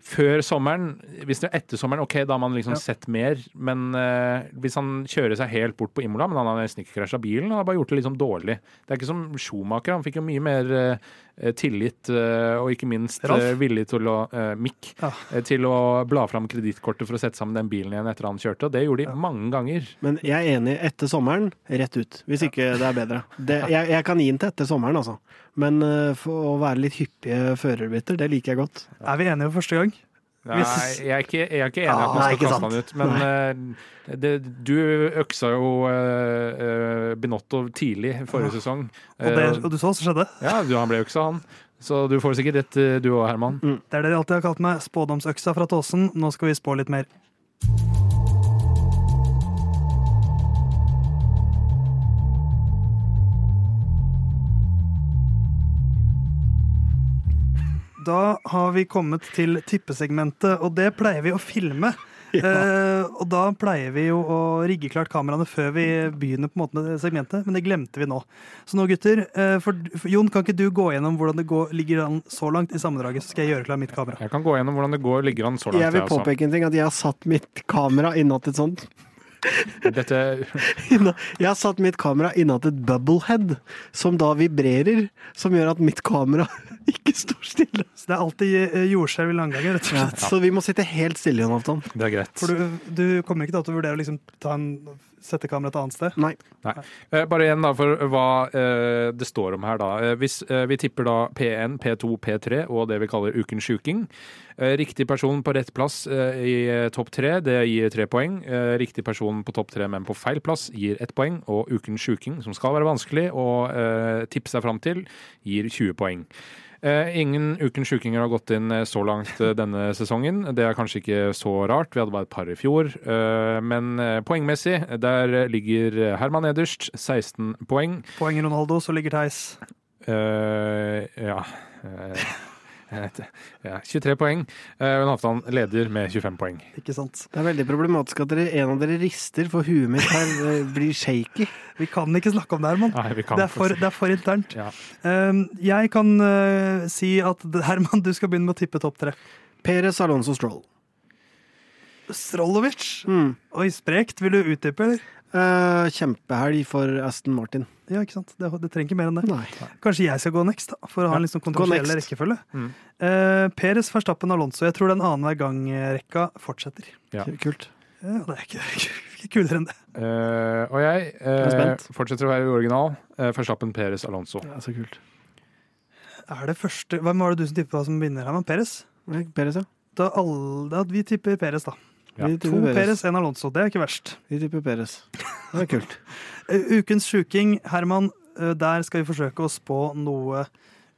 før sommeren, hvis det er etter sommeren, ok, da har man liksom Ja. sett mer. Men uh, hvis han kjører seg helt bort på Imola, men han har nesten ikke krasja bilen, han har bare gjort det liksom dårlig. Det er ikke som Schumacher, han fikk jo mye mer eh, tillit, eh, og ikke minst Ralf? eh, villig til å eh, Mick, Ja. eh, til å bla fram kredittkortet for å sette sammen den bilen igjen etter han kjørte. Og det gjorde de Ja. mange ganger. Men jeg er enig. Etter sommeren, rett ut. Hvis ikke det er bedre. Det, jeg, jeg kan gi den til etter sommeren, altså. Men eh, for å være litt hyppige førerbytter, det liker jeg godt. Er vi enige for første gang? Nei, jeg er ikke, jeg er ikke enig i at Ah, man skal kaste sant. han ut. Men uh, det, du øksa jo uh, Binotto tidlig forrige sesong. Og, det, og du så hva som skjedde? ja, du, han ble øksa, han. Så du får sikkert rett, du òg, Herman. Det er det de alltid har kalt meg. Spådomsøksa fra Tåsen. Nå skal vi spå litt mer. Da har vi kommet til tippesegmentet, og det pleier vi å filme. Eh, og da pleier vi jo å rigge klart kameraene før vi begynner på en måte med segmentet, men det glemte vi nå. Så nå, gutter, eh, for, for, Jon, kan ikke du gå gjennom hvordan det går, ligger an så langt i sammendraget, så skal jeg gjøre klar mitt kamera. Jeg kan gå gjennom hvordan det går, ligger an så langt. Jeg vil påpeke en ting, at jeg har satt mitt kamera innat et sånt Dette, Jeg har satt mitt kamera innat et bubblehead, som da vibrerer, som gjør at mitt kamera ikke står stille. Så det er alltid eh, jordskjelv i langgangen, rett og slett. Så vi må sitte helt stille, Jonathan. Det er greit. For du, du kommer ikke da til å vurdere å liksom ta en, sette kameraet et annet sted? Nei. Eh, Bare igjen da for hva eh, det står om her da. Eh, hvis eh, vi tipper da P1, P2, P3 og det vi kaller Ukens sjuking. Eh, riktig person på rett plass eh, i topp tre, det gir tre poeng. Eh, riktig person på topp tre, men på feil plass, gir ett poeng. Og Ukens sjuking, som skal være vanskelig å eh, tippe seg fram til, gir 20 poeng. Eh, ingen Ukens sjukinger har gått inn eh, så langt eh, denne sesongen. Det er kanskje ikke så rart, vi hadde bare et par i fjor. Men poengmessig, der ligger Herman nederst, 16 poeng. Poeng Ronaldo, så ligger Theis. Uh, ja. Ja 23 poeng. Men Halvdan leder med 25 poeng. Ikke sant? Det er veldig problematisk at dere, en av dere rister, for huet mitt her eh, blir shaky. Vi kan ikke snakke om det, Herman. Nei, vi kan Det er for, det er for internt. Ja. Um, jeg kan eh, si at Herman, du skal begynne med å tippe topp tre. Perez Alonso Stroll. Strollovic. Mm. Oi, sprekt. Vil du utdype, eller? Eh, kjempehelg for Aston Martin. Ja, ikke sant? Det, det trenger ikke mer enn det. Nei. Kanskje jeg skal gå next, da, for å ha en liksom kontroversiell rekkefølge. Mm. Uh, Peres, Verstappen, Alonso. Jeg tror den annenhver gang-rekka fortsetter. Ja. Kult. Ja, det er ikke, ikke kulere enn det. Eh, og jeg Jeg er eh, fortsetter å være original. Uh, Verstappen, Peres, Alonso. Ja, så kult. Er det første Hvem var det du som tippet hva som vinner, her? Peres? Peres, ja. Da, alle, da vi tipper Peres, da. Ja. Vi To Peres, én Alonso. Det er ikke verst. Vi tipper Peres. Det er kult. Eh, Ukens sjuking, Herman. eh, Der skal vi forsøke å spå noe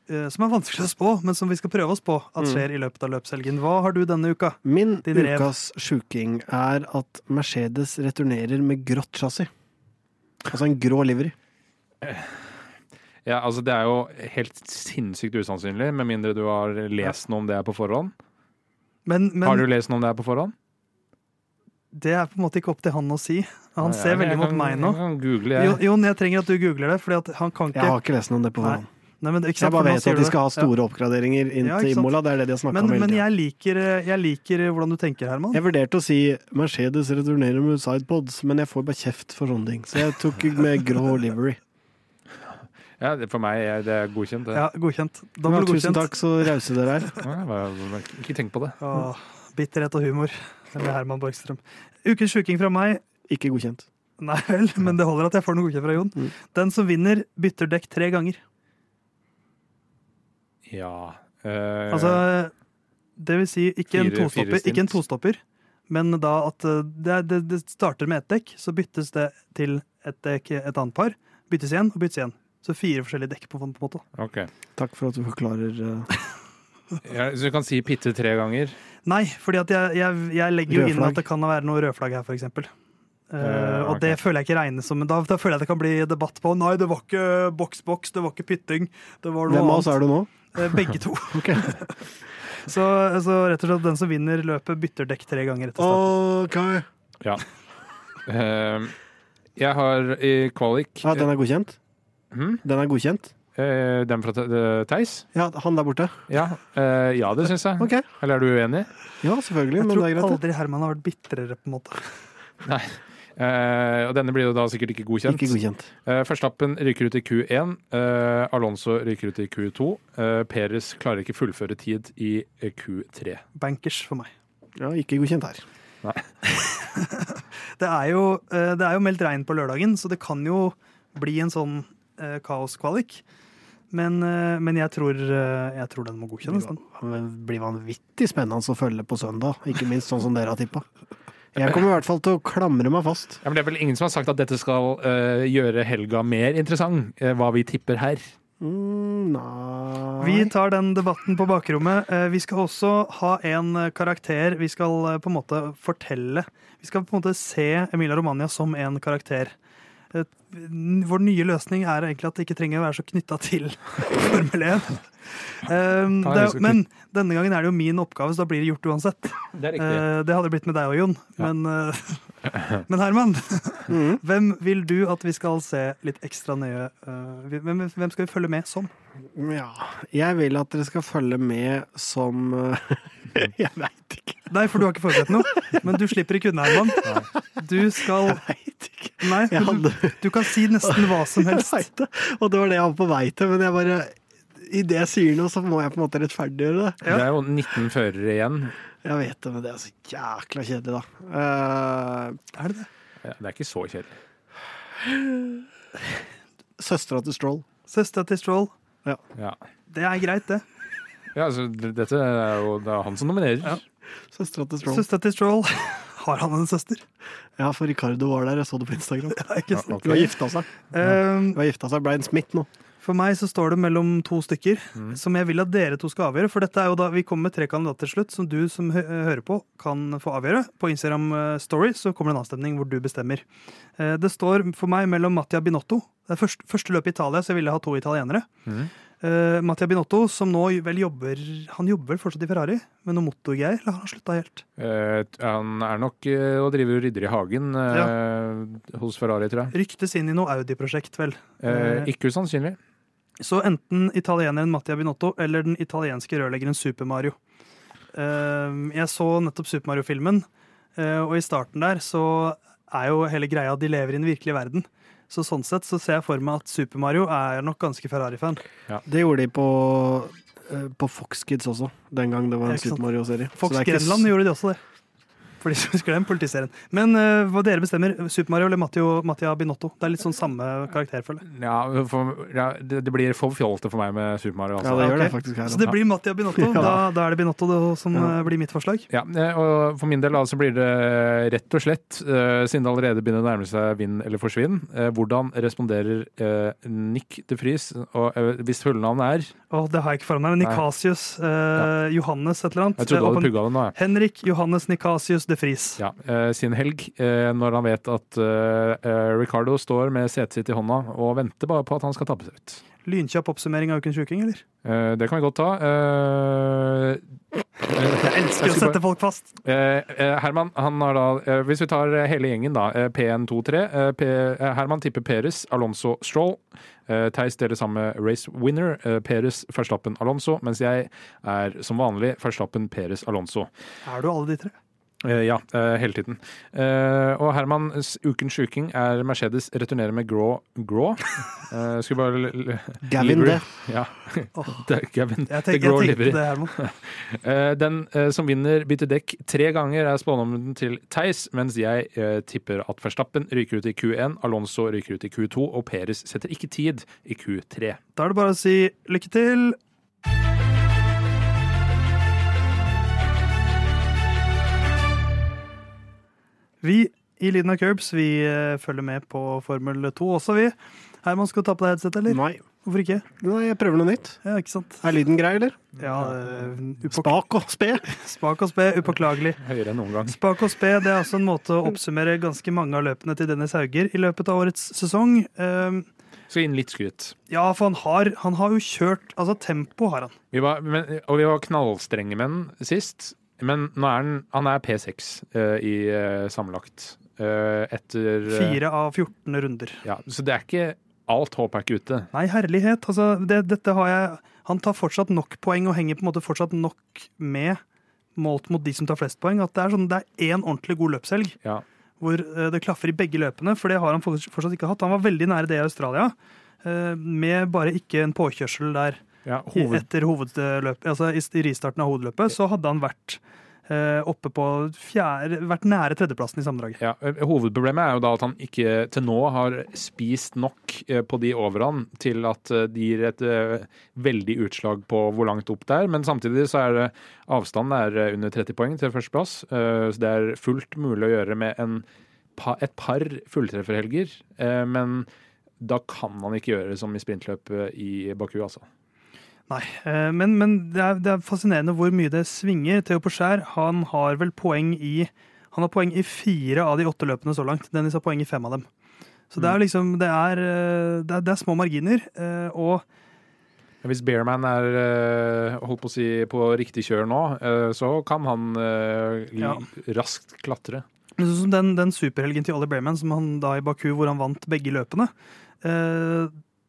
eh, som er vanskelig å spå, men som vi skal prøve oss på at Mm. skjer i løpet av løpshelgen. Hva har du denne uka? Min Din ukas sjuking er at Mercedes returnerer med grått chassis. Altså en grå livery. Ja, altså Det er jo helt sinnssykt usannsynlig, med mindre du har lest noe om det her på forhånd. Men, Har du lest noe om det her på forhånd? Det er på en måte ikke opp til han å si. Han Nei, ser jeg veldig mot kan- meg nå. Jeg google, Jo- jeg. Jon, jeg trenger at du googler det, Fordi at han kan Jeg har ikke lest noe om det på forhånd. Nei, men, ikke Jeg bare vet at de skal ha store Ja. oppgraderinger inn Ja, til. Imola. Det er det de har Men, om hele men jeg liker, jeg liker hvordan du tenker, Herman. Jeg vurderte å si Mercedes returnerer med sidepods, men jeg får bare kjeft for sånne ting. Så jeg tok med grå livery. Ja, for meg er det godkjent. Det. Ja, Godkjent. Ja, tusen takk, så rause dere er. Ja, ikke tenk på det. Åh, bitterhet og humor med Herman Borgstrøm. Ukens sjuking fra meg. Ikke godkjent. Nei vel, men det holder at jeg får noe godkjent fra Jon. Mm. Den som vinner, bytter dekk tre ganger. Ja eh, Altså, det vil si ikke en Fire- en tostopper, ikke en tostopper men da at eh, det, det, det starter med ett dekk, så byttes det til et dekk, et annet par. Byttes igjen og byttes igjen. Så fire forskjellige dekk på, på en måte. Ok. Takk for at du forklarer. eh, Ja, så du kan si pitte tre ganger? Nei, for jeg, jeg, jeg legger jo inn at det kan være noe rødflagg her, for eksempel. Eh, Eh, og det føler jeg ikke regnes som men da, da føler jeg det kan bli debatt på Nei, det var ikke boks-boks, det var ikke pytting. Det var noe Hvem av oss er du nå? Eh, Begge to. Så, så rett og slett den som vinner løpet, bytter dekk tre ganger etter starten. Ok. Ja. Uh, jeg har i kvalik Ja, den er godkjent? Hm? Den er godkjent? Eh, den fra eh, Theis? Ja, han der borte? Ja, eh, ja det syns jeg. Okay. Eller er du uenig? Ja, selvfølgelig, Jeg men tror det er greit. aldri Herman har vært bitrere, på en måte. Eh, og denne blir jo da sikkert ikke godkjent. Ikke godkjent. Eh, Verstappen ryker ut i Q1. eh, Alonso ryker ut i Q2. Uh, Peres klarer ikke fullføre tid i eh, Q3. Bankers for meg. Ja, ikke godkjent her. Det er jo, det er jo meldt regn på lørdagen, så det kan jo bli en sånn kaoskvalik. Men, eh, men jeg, tror, eh, jeg tror den må godkjennes. Den. Det blir vanvittig spennende å følge på søndag. Ikke minst sånn som dere har tippa. Jeg kommer i hvert fall til å klamre meg fast. Ja, men det er vel ingen som har sagt at dette skal uh, gjøre helga mer interessant, uh, hva vi tipper her. Mm, nei Vi tar den debatten på bakrommet. Uh, Vi skal også ha en karakter. Vi skal på en måte fortelle Vi skal på en måte se Emilia Romania som en karakter. Vår nye løsning er egentlig at det ikke trenger å være så knytta til Formel 1. Um, det, jeg er- skal men denne gangen er det jo min oppgave, så da blir det gjort uansett. Det er Eh, det hadde blitt med deg òg, Jon. Men, eh, men Herman, Mhm. hvem vil du at vi skal se litt ekstra nøye eh, hvem, skal vi følge med som? Ja, jeg vil at dere skal følge med som Jeg veit ikke. Nei, for du har ikke forberedt noe. Men du slipper ikke unna, Herman. Du skal Jeg veit ikke. Nei, du, hadde du kan si nesten hva som Jeg helst. vet det, og det var det jeg var på vei til, men jeg bare Idet jeg sier noe, så må jeg på en måte rettferdiggjøre det. Det er jo 19 førere igjen. Jeg vet det, men det er så jækla kjedelig, da. Uh, Er det det? Ja, Det er ikke så kjedelig. Søstera til Stroll. Søstera til Stroll. Ja. Det er greit, det. Ja, altså, dette er jo det er han som nominerer. Ja. Søstera til Stroll. Søstera til Stroll. Har han en søster? Ja, for Ricardo var der, jeg så det på Instagram. Ja, ikke sant? Ok. Hun har gifta seg. Um, Hun har gifta seg Brian Smith nå. For meg så står det mellom to stykker Mm. som jeg vil at dere to skal avgjøre. For dette er jo da, Vi kommer med tre kandidater til slutt, som du som hø hører på, kan få avgjøre. På Instagram eh, Story så kommer det en avstemning hvor du bestemmer. Eh, Det står for meg mellom Mattia Binotto. Det er første, første løpet i Italia, så jeg ville ha to italienere. Mhm. Eh, Mattia Binotto, som nå vel jobber Han jobber fortsatt i Ferrari, med noe motorgreier? Eller har han slutta helt? Uh, han er nok uh, og driver rydder i hagen eh, hos Ferrari, tror jeg. Ryktes inn i noe Audi-prosjekt, vel. Ikke usannsynlig. Så enten italieneren Mattia Binotto eller den italienske rørleggeren Super Mario. Jeg så nettopp Super Mario-filmen, og i starten der så er jo hele greia at de lever i den virkelige verden. Så sånn sett så ser jeg for meg at Super Mario er nok ganske Ferrari-fan. Det gjorde de på, eh, på Fox Kids også, den gang det var en. Super Mario-serie. Fox Grenland gjorde de også det. For de som husker den politiserien. Men uh, hva dere bestemmer, Super Mario eller Mattio, Mattia Binotto? Det er litt sånn samme karakter, føler jeg. Ja, for, ja, det, det blir for fjollete for meg med Super Mario. Ja, Altså. det Ja, gjør det faktisk her. Så det blir Mattia Binotto. Ja. Da, da er det Binotto det, som Ja. eh, blir mitt forslag. Ja, eh, og For min del altså blir det rett og slett, uh, siden det allerede begynner å nærme seg vinn eller forsvinn, uh, hvordan responderer Nick de Vries, og hvis fullnavnet er Åh, det har jeg ikke foran meg. men Nikasius eh, Johannes et eller annet. Jeg trodde du hadde pugga det nå. jeg. Henrik Johannes Nikasius de Vries. Ja, eh, sin helg, eh, når han vet at eh, eh, Ricardo står med setet sitt i hånda og venter bare på at han skal tabbe seg ut. Lynkjapp oppsummering av Ukens Uking, eller? Eh, det kan vi godt ta. Eh, Jeg elsker å skulle sette folk fast. Herman, han har da Hvis vi tar hele gjengen, da. Eh, P123. Eh, P, eh, Herman tipper Peres, Alonso, Stroll. Eh, Theis deler med race winner. Eh, Peres, Verstappen, Alonso. Mens jeg er som vanlig Verstappen, Peres, Alonso. Er du alle de tre? Eh, ja, eh, hele tiden. Eh, og Herman, ukens sjuking er Mercedes returnerer med grå grå. Skulle bare Gavin, det. Ja. Det er Gavin. Jeg, The grå livery. tenkte det, Herman. Den som vinner bytter dekk tre ganger, er spådommen til Theis, mens jeg tipper at Verstappen ryker ut i Q1, Alonso ryker ut i Q2, og Peres setter ikke tid i Q3. Da er det bare å si lykke til. Vi i Lyden av Curbs vi eh, følger med på Formel 2 også, vi. Herman, skal du ta på deg headset, eller? Nei. Hvorfor ikke? Nei, jeg prøver noe nytt. Ja, ikke sant? Er lyden grei, eller? Ja, uh, Spak og spe. Spak og spe, upåklagelig. Høyere enn noen gang. Spak og spe det er altså en måte å oppsummere ganske mange av løpene til Dennis Hauger i løpet av årets sesong. Um, Skal inn litt skryt. ja, for han har, han har jo kjørt Altså, tempo har han. Vi var, men, og vi var knallstrenge med den sist, men nå er han, han er P6 uh, i uh, sammenlagt. Uh, etter eh, Fire av 14 runder. Ja, så det er ikke Alt håp er ikke ute. Nei, herlighet. Altså, det, dette har jeg Han tar fortsatt nok poeng og henger på en måte fortsatt nok med målt mot de som tar flest poeng. At det er sånn, det er én ordentlig god løpshelg Ja. hvor eh, det klaffer i begge løpene. For det har han fortsatt ikke hatt. Han var veldig nære det i Australia, eh, med bare ikke en påkjørsel der Ja, hoved, etter hovedløpet. Altså i ristarten av hovedløpet så hadde han vært eh, oppe på fjerde Vært nære tredjeplassen i sammendraget. Ja, eh, Hovedproblemet er jo da at han ikke til nå har spist nok eh, på de over han til at de det gir et veldig utslag på hvor langt opp det er. Men samtidig så er det avstanden er under 30 poeng til førsteplass. Så det er fullt mulig å gjøre med en, et par fulltrefferhelger. Men da kan man ikke gjøre det som i sprintløpet i Baku, altså. Nei, eh, men, men det, er, det er fascinerende hvor mye det svinger. Theo Porcher han har vel poeng i Han har poeng i fire av de åtte løpene så langt. Dennis har poeng i fem av dem. Så det er liksom Det er, eh, det er, det er små marginer. eh, Og Hvis Bearman er holdt på å si på riktig kjør nå, så kan han Ja. raskt klatre. Den, den superhelgen til Ollie Bearman som han da i Baku, hvor han vant begge løpene,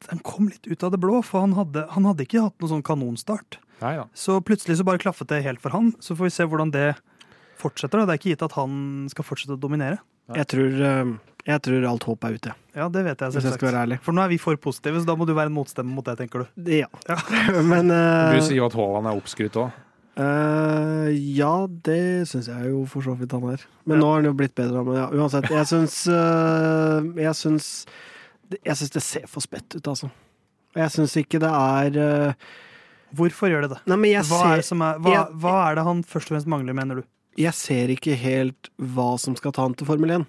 den kom litt ut av det blå, for han hadde, han hadde ikke hatt noen sånn kanonstart. Nei da. Så plutselig så bare klaffet det helt for han. Så får vi se hvordan det fortsetter. Da. Det er ikke gitt at han skal fortsette å dominere. Jeg tror, eh, jeg tror alt håp er ute, Ja, det vet jeg hvis jeg skal være selvsagt. ærlig. For nå er vi for positive, så da må du være en motstemme mot det, tenker du. Ja. Men uh... Du sier jo at Haaland er oppskrytt òg. Uh, Ja, det syns jeg jo for så vidt han er. Men Ja. nå har han jo blitt bedre. Men ja, uansett, jeg syns uh, Jeg syns Jeg syns det ser for spett ut, altså. Jeg syns ikke det er uh... Hvorfor gjør det det? Nei, Hva er, ser, det som er, hva, jeg- hva er det han først og fremst mangler, mener du? jeg ser ikke helt hva som skal ta han til Formel 1.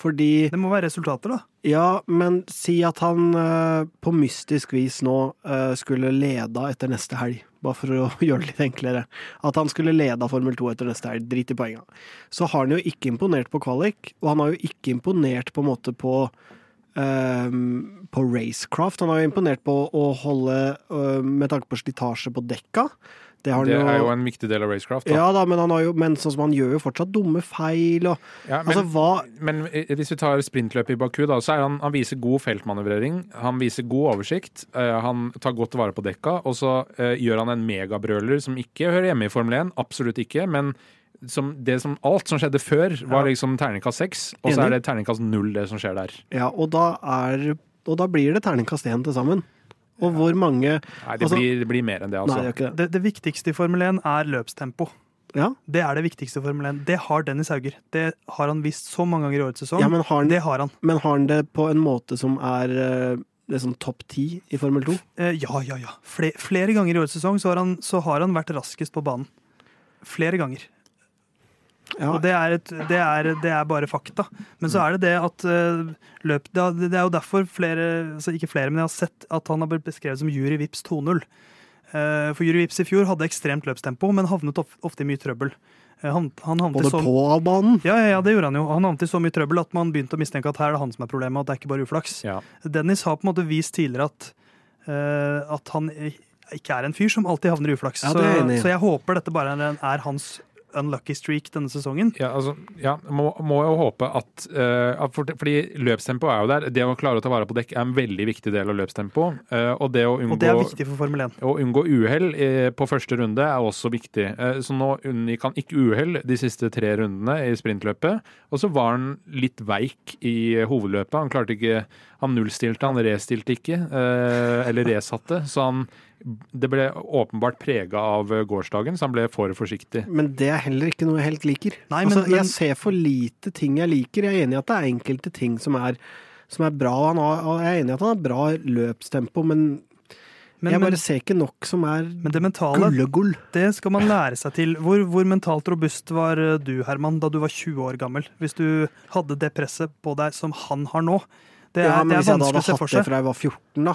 Fordi Det må være resultater, da. Ja, men si at han uh, på mystisk vis nå uh, skulle leda etter neste helg. Bare for å gjøre det litt enklere. At han skulle leda Formel 2 etter neste helg. Drit i poenga. Så har han jo ikke imponert på kvalik, og han har jo ikke imponert på en måte på eh, på racecraft. Han har jo imponert på å holde uh, med tanke på slitasje på dekka. Det har han Det jo, er jo en viktig del av racecraft. Da. Ja da, men han, har jo, men sånn som han gjør jo fortsatt dumme feil og Ja, men, Altså, hva men eh, hvis vi tar sprintløpet i Baku, da, så er han, han viser god feltmanøvrering. Han viser god oversikt. Uh, han tar godt vare på dekka. Og så uh, gjør han en megabrøler som ikke hører hjemme i Formel 1. Absolutt ikke. Men som, det som, alt som skjedde før, var Ja. liksom terningkast seks. Og så er det terningkast null, det som skjer der. Ja, og da er Og da blir det terningkast én til sammen. Og hvor mange Nei, det, Altså- blir, det blir mer enn det, Nei, altså. det det. Det, det viktigste i Formel 1 er løpstempo. Ja, Det er det viktigste i Formel 1. Det har Dennis Hauger. Det har han visst så mange ganger i årets sesong. ja men, har han, det har han. men har han det på en måte som er eh, liksom topp ti i Formel 2? Eh, ja, ja, ja. Fle flere ganger i årets sesong så har, han, så har han vært raskest på banen. Flere ganger. Ja, Og det er, et, det, er, det er bare fakta. Men så er det det at eh, løp Det er det er jo derfor flere altså Ikke flere, men jeg har sett at han har blitt beskrevet som Juri Vips 2.0. Eh, For Juri Vips i fjor hadde ekstremt løpstempo, men havnet ofte i mye trøbbel. Eh, Han, han Både så, på av banen. ja, ja, ja, det gjorde han jo. Han havnet i så mye trøbbel at man begynte å mistenke at her er det han som er problemet, og at det er ikke bare uflaks. Ja. Dennis har på en måte vist tidligere at, eh, at han ikke er en fyr som alltid havner i uflaks. Ja, så, så jeg håper dette bare er, er hans unlucky streak denne sesongen. Ja, altså, ja, må, må jo håpe at, uh, at for, Fordi løpstempo er jo der. Det å klare å ta vare på dekk er en veldig viktig del av løpstempo. Uh, og det å unngå, Og det er viktig for Formel 1. å unngå uhell uh, på første runde er også viktig. Eh, så nå unngikk han ikke uhell de siste tre rundene i sprintløpet. Og så var han litt veik i hovedløpet. Han klarte ikke Han nullstilte, han restilte ikke. eller resatte. Så han det ble åpenbart prega av gårsdagen, så han ble for forsiktig. Men det er heller ikke noe jeg helt liker. Nei, altså, jeg men- Jeg ser for lite ting jeg liker. Jeg er enig i at det er enkelte ting som er, som er bra. Han har, jeg er enig i at han har bra løpstempo, men, Men, jeg men, bare ser ikke nok som er men det mentale, gullegull. det skal man lære seg til. Hvor, hvor mentalt robust var eh, du, Herman, da du var 20 år gammel? Hvis du hadde det presset på deg som han har nå? Det er, Ja, men det er hvis jeg da hadde hatt det fra jeg var 14, da.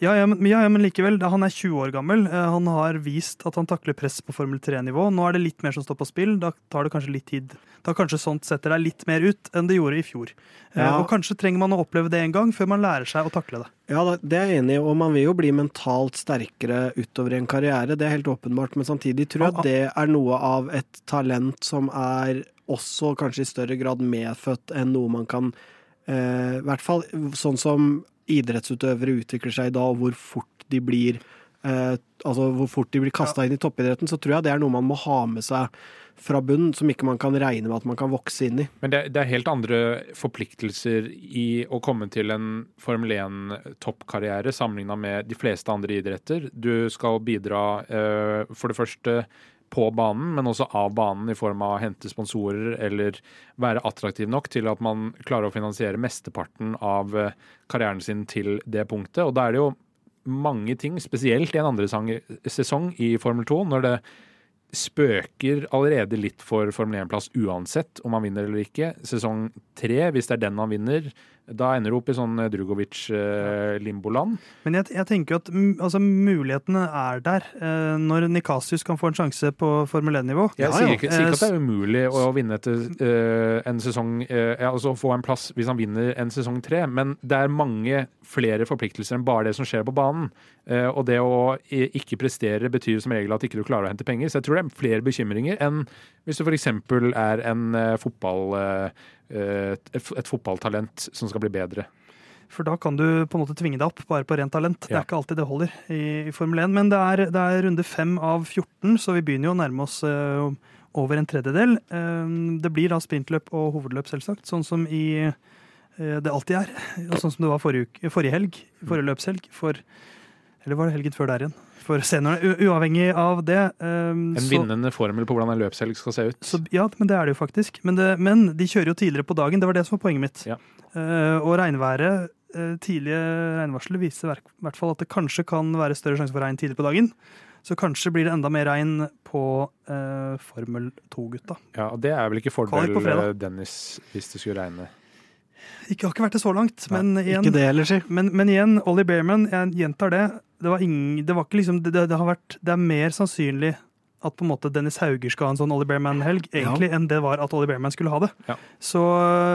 Ja, ja, men, ja, men likevel. da Han er 20 år gammel. Eh, Han har vist at han takler press på Formel 3-nivå. Nå er det litt mer som står på spill. Da tar det kanskje litt tid. Da kanskje sånt setter deg litt mer ut enn det gjorde i fjor. Eh, Ja. Og kanskje trenger man å oppleve det en gang før man lærer seg å takle det. Ja, det er jeg enig i, og man vil jo bli mentalt sterkere utover i en karriere, det er helt åpenbart, men samtidig tror jeg at det er noe av et talent som er også kanskje i større grad medfødt enn noe man kan I hvert fall sånn som idrettsutøvere utvikler seg i dag, og hvor fort de blir eh, Altså hvor fort de blir kasta inn i toppidretten, så tror jeg det er noe man må ha med seg fra bunnen, som ikke man kan regne med at man kan vokse inn i. Men det, det er helt andre forpliktelser i å komme til en Formel 1-toppkarriere sammenligna med de fleste andre idretter. Du skal bidra eh, for det første på banen, men også av banen i form av å hente sponsorer eller være attraktiv nok til at man klarer å finansiere mesteparten av eh, karrieren sin til det punktet. Og da er det jo mange ting, spesielt i en andre sesong i Formel 2, når det spøker allerede litt for Formel 1-plass uansett om han vinner eller ikke. Sesong tre, hvis det er den han vinner, Da ender du opp i sånn Drugovic-limboland. Men jeg, jeg tenker at altså, mulighetene er der. Eh, når Nikasius kan få en sjanse på Formel 1-nivå. Jeg Ja, sier ikke, sier ikke at det Eh, er umulig å vinne etter eh, en sesong eh, ja, Altså få en plass hvis han vinner en sesong tre, men det er mange flere forpliktelser enn bare det som skjer på banen. Eh, og det å ikke prestere betyr som regel at ikke du klarer å hente penger. Så jeg tror det er flere bekymringer enn hvis du f.eks. er en eh, fotball, eh, eh, et, et fotballtalent som skal bli bedre. For da kan du på en måte tvinge deg opp bare på rent talent. Det er ikke alltid det holder i, i Formel 1. Men det er, det er runde fem av 14, så vi begynner jo å nærme oss uh, over en tredjedel. Uh, det blir da sprintløp og hovedløp, selvsagt, sånn som i uh, det alltid er. Og sånn som det var forrige, uke, forrige helg. Forrige løpshelg. For, eller var det helgen før der igjen? For seniorene. Uavhengig av det. um, En så- vinnende formel på hvordan en løpshelg skal se ut. så, ja, men det er det jo faktisk. Men, det, men de kjører jo tidligere på dagen. Det var det som var poenget mitt. Ja. Uh, og regnværet, uh, tidlige regnvarsler, viser i hvert- fall at det kanskje kan være større sjanse for regn tidlig på dagen. Så kanskje blir det enda mer regn på uh, Formel 2-gutta. Ja, og Det er vel ikke fordel, Dennis, hvis det skulle regne. Ikke har ikke vært det så langt, men igjen, Ikke det heller, si. men, men igjen Ollie Bearman, jeg gjentar det. Det, var ingen, det var ikke liksom det, det, har vært Det er mer sannsynlig at på en måte Dennis Hauger skal ha en sånn Ollie Bearman-helg, egentlig, enn det var at Ollie Bearman skulle ha det. Ja. Så,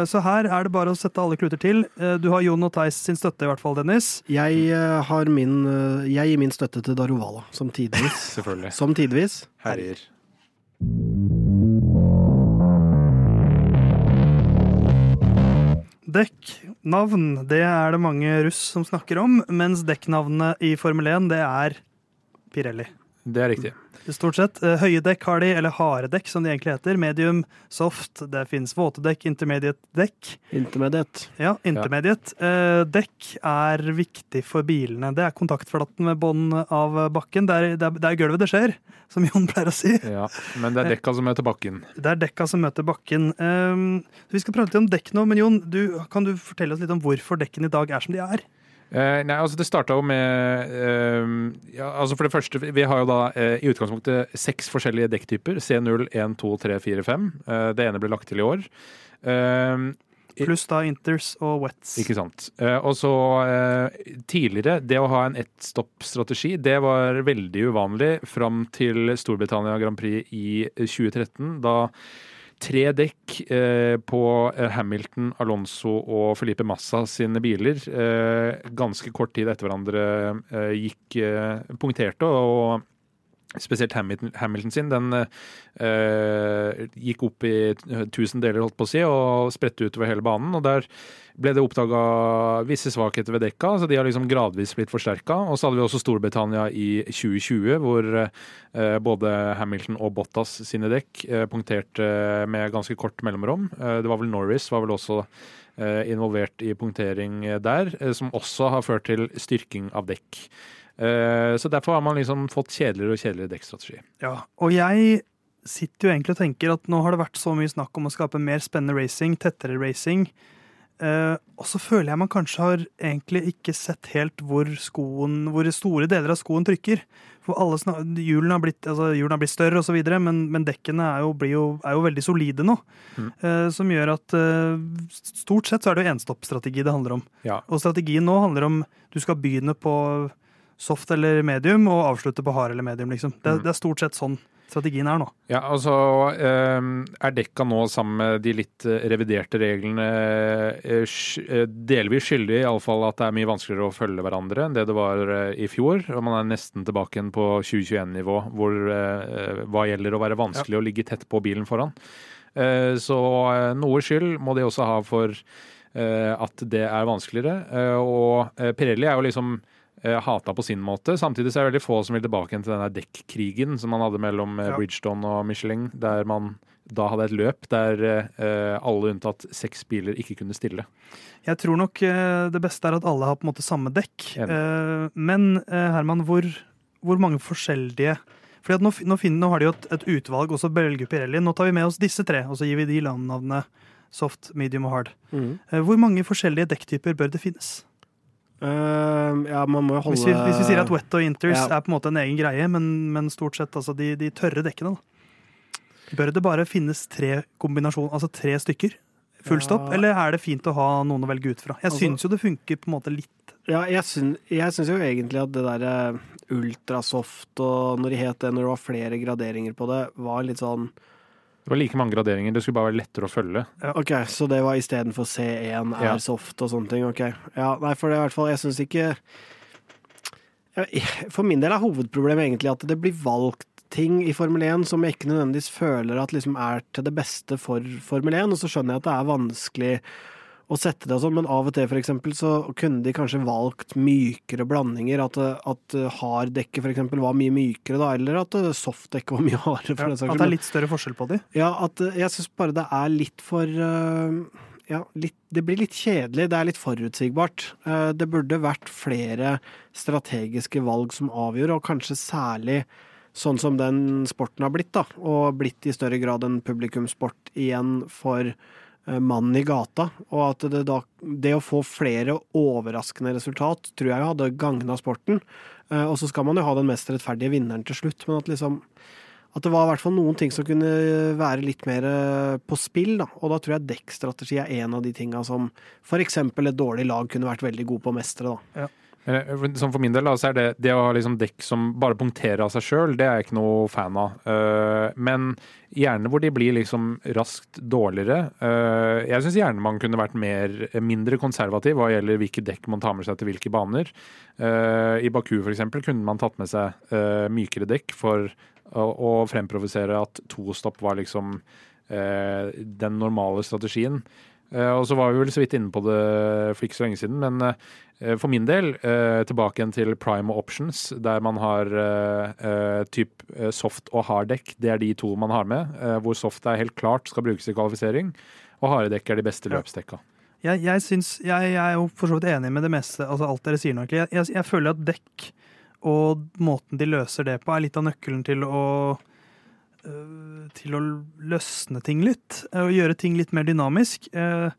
så her er det bare å sette alle kluter til. Eh, Du har Jon og Theis sin støtte, i hvert fall, Dennis. Jeg, eh, har min, eh, jeg gir min støtte til Daruvala, som tidvis. Selvfølgelig. som tidvis. Herjer. Dekknavn, det er det mange russ som snakker om, mens dekknavnet i Formel 1, det er Pirelli. Det er riktig. Stort sett. Eh, Høye dekk har de, eller harde dekk som de egentlig heter. Medium, soft, det fins våte dekk, intermediate dekk. Intermediate. Ja, intermediate. Ja. dekk er viktig for bilene. Det er kontaktflaten med bånn av bakken. Det er, det, er, det er gulvet det skjer, som Jon pleier å si. Ja, Men det er dekka som møter bakken. Det er dekka som møter bakken. Um, vi skal prate litt om dekk nå, men Jon, du, kan du fortelle oss litt om hvorfor dekkene i dag er som de er? Eh, nei, altså Det starta jo med eh, ja, altså For det første, vi har jo da eh, i utgangspunktet seks forskjellige dekktyper. C0, 1, 2, 3, 4, 5. Eh, det ene ble lagt til i år. Pluss da inters og wets. Ikke sant. Eh, og så tidligere, det å ha en ett-stopp-strategi, det var veldig uvanlig fram til Storbritannia Grand Prix i 2013. Da tre dekk eh, på eh, Hamilton, Alonso og Felipe Massa sine biler eh, ganske kort tid etter hverandre gikk punkterte. og Spesielt Hamilton, Hamilton sin. Den eh, gikk opp i tusen deler, holdt på å si, og spredte utover hele banen. og Der ble det oppdaga visse svakheter ved dekka, så de har liksom gradvis blitt forsterka. Og så hadde vi også Storbritannia i 2020, hvor eh, både Hamilton og Bottas sine dekk eh, punkterte med ganske kort mellomrom. Det var vel Norris var vel også involvert i punktering der, som også har ført til styrking av dekk. Eh, Så derfor har man liksom fått kjedeligere og kjedeligere dekkstrategi. Ja, og jeg sitter jo egentlig og tenker at nå har det vært så mye snakk om å skape mer spennende racing, tettere racing. Uh, og så føler jeg man kanskje har egentlig ikke sett helt hvor skoen, hvor store deler av skoen trykker. For alle hjulene har blitt, altså, hjulene har blitt større osv., men, men dekkene er jo, blir jo, er jo veldig solide nå. Mm. Uh, som gjør at uh, stort sett så er det jo enstoppstrategi det handler om. Ja. Og strategien nå handler om du skal begynne på soft eller medium og avslutte på hard eller medium, liksom. Det, Mm. det er stort sett sånn strategien er nå. Ja, altså eh, er dekka nå sammen med de litt eh, reviderte reglene eh, eh, delvis skyldig i alle fall at det er mye vanskeligere å følge hverandre enn det det var i fjor. Og man er nesten tilbake igjen på 2021-nivå, hvor hva gjelder å være vanskelig å ligge tett på bilen foran. Så noe skyld må de også ha for at det er vanskeligere. Og Pirelli er jo liksom hata på sin måte. Samtidig så er det veldig få som vil tilbake til denne dekkrigen som man hadde mellom eh, Ja. Bridgestone og Michelin, der man da hadde et løp der eh, alle unntatt seks biler ikke kunne stille. Jeg tror nok eh, det beste er at alle har på en måte samme dekk. Enig. Eh, men eh, Herman, hvor, hvor mange forskjellige fordi at nå, nå, finner, nå har de jo et, et utvalg, og så velger Pirelli. Nå tar vi med oss disse tre, og så gir vi de landnavnene soft, medium og hard. Eh, hvor mange forskjellige dekktyper bør det finnes? Eh, ja, man må jo holde Hvis vi, hvis vi sier at wet og inters Ja. er på en måte en egen greie, men, men stort sett altså de, de tørre dekkene, da. Bør det bare finnes tre kombinasjoner, altså tre stykker? full stopp, Ja. eller er det fint å ha noen å velge ut fra? Jeg Altså- syns jo det funker på en måte litt. Ja, jeg syns, jeg syns jo egentlig at det derre ultrasoft og når de het det, når det var flere graderinger på det, var litt sånn Det var like mange graderinger, det skulle bare være lettere å følge. OK, så det var istedenfor C1 er Ja. soft og sånne ting. OK. Ja, nei, for det er i hvert fall Jeg syns ikke For min del er hovedproblemet egentlig at det blir valgt ting i Formel 1 som jeg ikke nødvendigvis føler at liksom er til det beste for Formel 1, og så skjønner jeg at det er vanskelig å sette det og sånn, men av og til for eksempel så kunne de kanskje valgt mykere blandinger, at, at harddekket for eksempel var mye mykere da, eller at softdekket var mye hardere saks At det er litt større forskjell på de. Ja, at eh, jeg syns bare det er litt for eh, Ja, litt, det blir litt kjedelig. Det er litt forutsigbart. Eh, Det burde vært flere strategiske valg som avgjør, og kanskje særlig sånn som den sporten har blitt, da. Og blitt i større grad en publikumssport igjen for mannen i gata. Og at det da Det å få flere overraskende resultat tror jeg hadde gagna sporten. Eh, Og så skal man jo ha den mest rettferdige vinneren til slutt, men at liksom at det var i hvert fall noen ting som kunne være litt mer eh, på spill. Da. Og da tror jeg dekkstrategi er en av de tinga som f.eks. et dårlig lag kunne vært veldig god på å mestre. Da. Eh, Sånn for min del så er det det å ha liksom dekk som bare punkterer av seg sjøl, det er jeg ikke noe fan av. Eh, Men gjerne hvor de blir liksom raskt dårligere. Eh, Jeg syns gjerne man kunne vært mer, mindre konservativ hva gjelder hvilke dekk man tar med seg til hvilke baner. Eh, I Baku f.eks. kunne man tatt med seg eh, mykere dekk for å, fremprovosere at tostopp var liksom eh, den normale strategien. Eh, og så var vi vel så vidt inne på det for ikke så lenge siden, men eh, for min del eh, tilbake igjen til prime og options, der man har typ soft og hard dekk. Det er de to man har med, hvor soft er helt klart skal brukes i kvalifisering, og harde dekk er de beste løpsdekka. Jeg, jeg, synes, jeg, jeg er jo for så vidt enig med det meste, altså alt dere sier nå. Jeg, jeg, føler at dekk og måten de løser det på, er litt av nøkkelen til å til å løsne ting litt. øh, Og gjøre ting litt mer dynamisk. Eh,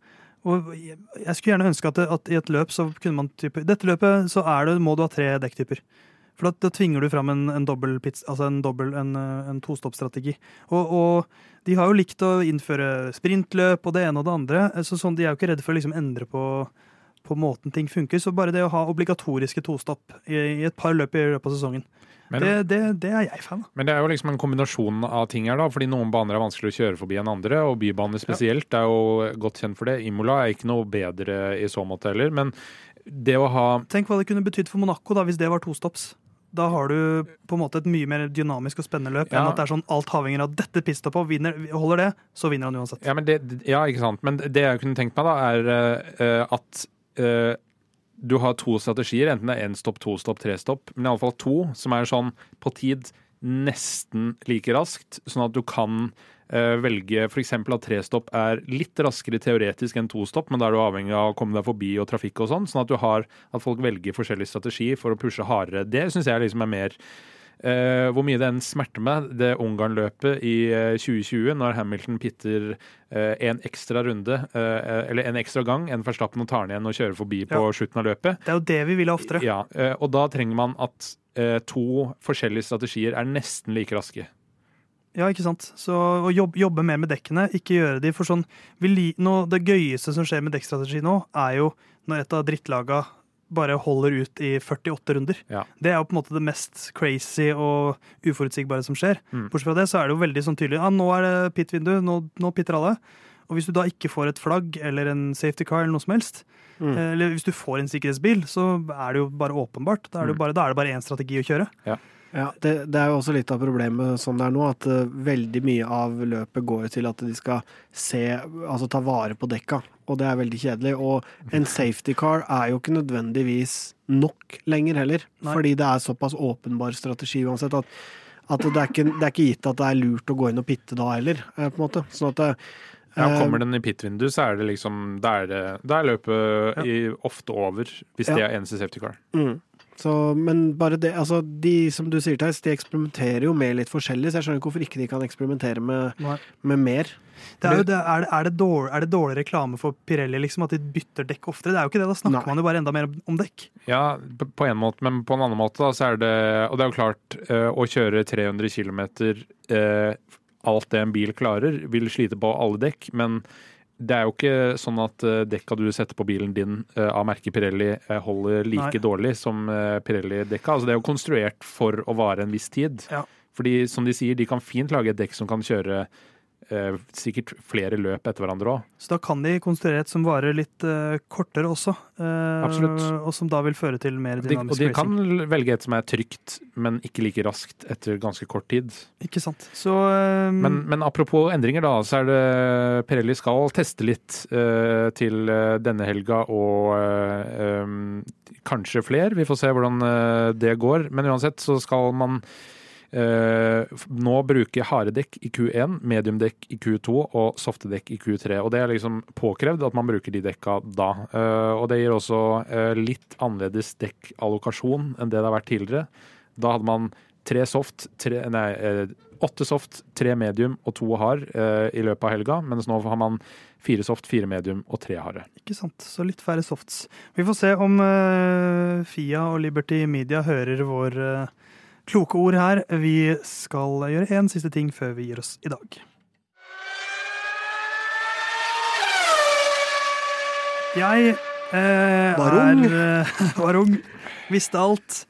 Og jeg skulle gjerne ønske at, at i et løp så kunne man type Dette løpet så er det, må du ha tre dekktyper. For da, da tvinger du fram en, en dobbel altså en, dobbel, en, en tostoppstrategi. Og, og de har jo likt å innføre sprintløp og det ene og det andre. Så sånn, de er jo ikke redde for å liksom endre på, på måten ting funker. Så bare det å ha obligatoriske tostopp i, i et par løp i løpet av sesongen, Men, det, det, det er jeg fan av. men det er jo liksom en kombinasjon av ting her, da. Fordi noen baner er vanskelig å kjøre forbi enn andre, og bybaner spesielt er jo godt kjent for det. Imola er ikke noe bedre i så måte heller. Men det å ha Tenk hva det kunne betydd for Monaco da, hvis det var tostopps. Da har du på en måte et mye mer dynamisk og spennende løp enn at det er sånn alt avhenger av dette pitstoppet. Vinner, holder det, så vinner han uansett. Ja, men det, ja, ikke sant. Men det jeg kunne tenkt meg, da, er uh, at eh, du har to strategier. Enten det er én stopp, to stopp, tre stopp, men iallfall to som er sånn på tid nesten like raskt, sånn at du kan eh, velge f.eks. at tre stopp er litt raskere teoretisk enn to stopp, men da er du avhengig av å komme deg forbi og trafikk og sånn, sånn at du har at folk velger forskjellig strategi for å pushe hardere. Det syns jeg liksom er mer Eh, hvor mye det enn smerter meg, det Ungarn-løpet i uh, 2020, når Hamilton pitter uh, en ekstra runde, eh, eller en ekstra gang, enn Verstappen og tar den igjen og kjører forbi på slutten av løpet. Det er jo det vi vil ha oftere. Ja, eh, og da trenger man at eh, to forskjellige strategier er nesten like raske. Ja, ikke sant? Så å jobbe, jobbe mer med dekkene, ikke gjøre de for sånn vi nå, Det gøyeste som skjer med dekkstrategi nå, er jo når et av drittlaga bare holder ut i 48 runder. Ja. Det er jo på en måte det mest crazy og uforutsigbare som skjer. Mm. Bortsett fra det så er det jo veldig sånn tydelig ja, nå er det pit-vindu, nå, nå pitter alle. Og hvis du da ikke får et flagg eller en safety car eller noe som helst, Mm. eh, eller hvis du får en sikkerhetsbil, så er det jo bare åpenbart. Da er det, jo Mm. bare, da er det bare én strategi å kjøre. Ja, det, det er jo også litt av problemet sånn det er nå, at uh, veldig mye av løpet går til at de skal se, altså ta vare på dekka, og det er veldig kjedelig. Og en safety car er jo ikke nødvendigvis nok lenger heller, Nei. fordi det er såpass åpenbar strategi uansett at, at det, er ikke, det er ikke gitt at det er lurt å gå inn og pitte da heller, eh, på en måte. Sånn at det, Ja, eh, kommer den i pit-vindu, så er det liksom Da er, er løpet Ja. i, ofte over, hvis Ja. det er eneste safety car. Mm. Så, men bare det, altså de som du sier, Theis, de eksperimenterer jo med litt forskjellig, så jeg skjønner ikke hvorfor ikke de kan eksperimentere med, med mer. Det er, jo det, er, det, er, det dårlig, er det dårlig reklame for Pirelli liksom, at de bytter dekk oftere? Det er jo ikke det, da snakker Nei. man jo bare enda mer om dekk. Ja, på på en måte, men på en annen måte da, så er det Og det er jo klart, eh, å kjøre 300 km, eh, alt det en bil klarer, vil slite på alle dekk, men det er jo ikke sånn at eh, dekka du setter på bilen din eh, av merket Pirelli eh, holder like Nei. dårlig som Pirelli-dekka. Altså, det er jo konstruert for å vare en viss tid. Ja. Fordi som de sier, de kan fint lage et dekk som kan kjøre sikkert flere løp etter hverandre òg. Så da kan de konstruere et som varer litt eh, kortere også. eh, Absolutt. Og som da vil føre til mer De, og dynamisk de kan racing. velge et som er trygt, men ikke like raskt etter ganske kort tid. Ikke sant. Så eh, Men, men apropos endringer, da, så er det Pirelli skal teste litt eh, til eh, denne helga og eh, em, kanskje flere. Vi får se hvordan eh, det går. Men uansett så skal man eh, bruker jeg harde dekk i Q1, mediumdekk i Q2 og softe dekk i Q3. Og det er liksom påkrevd at man bruker de dekka da. Eh, og det gir også eh, litt annerledes dekkallokasjon enn det det har vært tidligere. Da hadde man tre soft, tre, nei, åtte soft, tre medium og to hard eh, i løpet av helga, mens nå har man fire soft, fire medium og tre harde. Ikke sant. Så litt færre softs. Vi får se om eh, Fia og Liberty Media hører vår eh, kloke ord her. Vi skal gjøre én siste ting før vi gir oss i dag. Jeg eh, Var ung. Er, eh, var ung. Visste alt.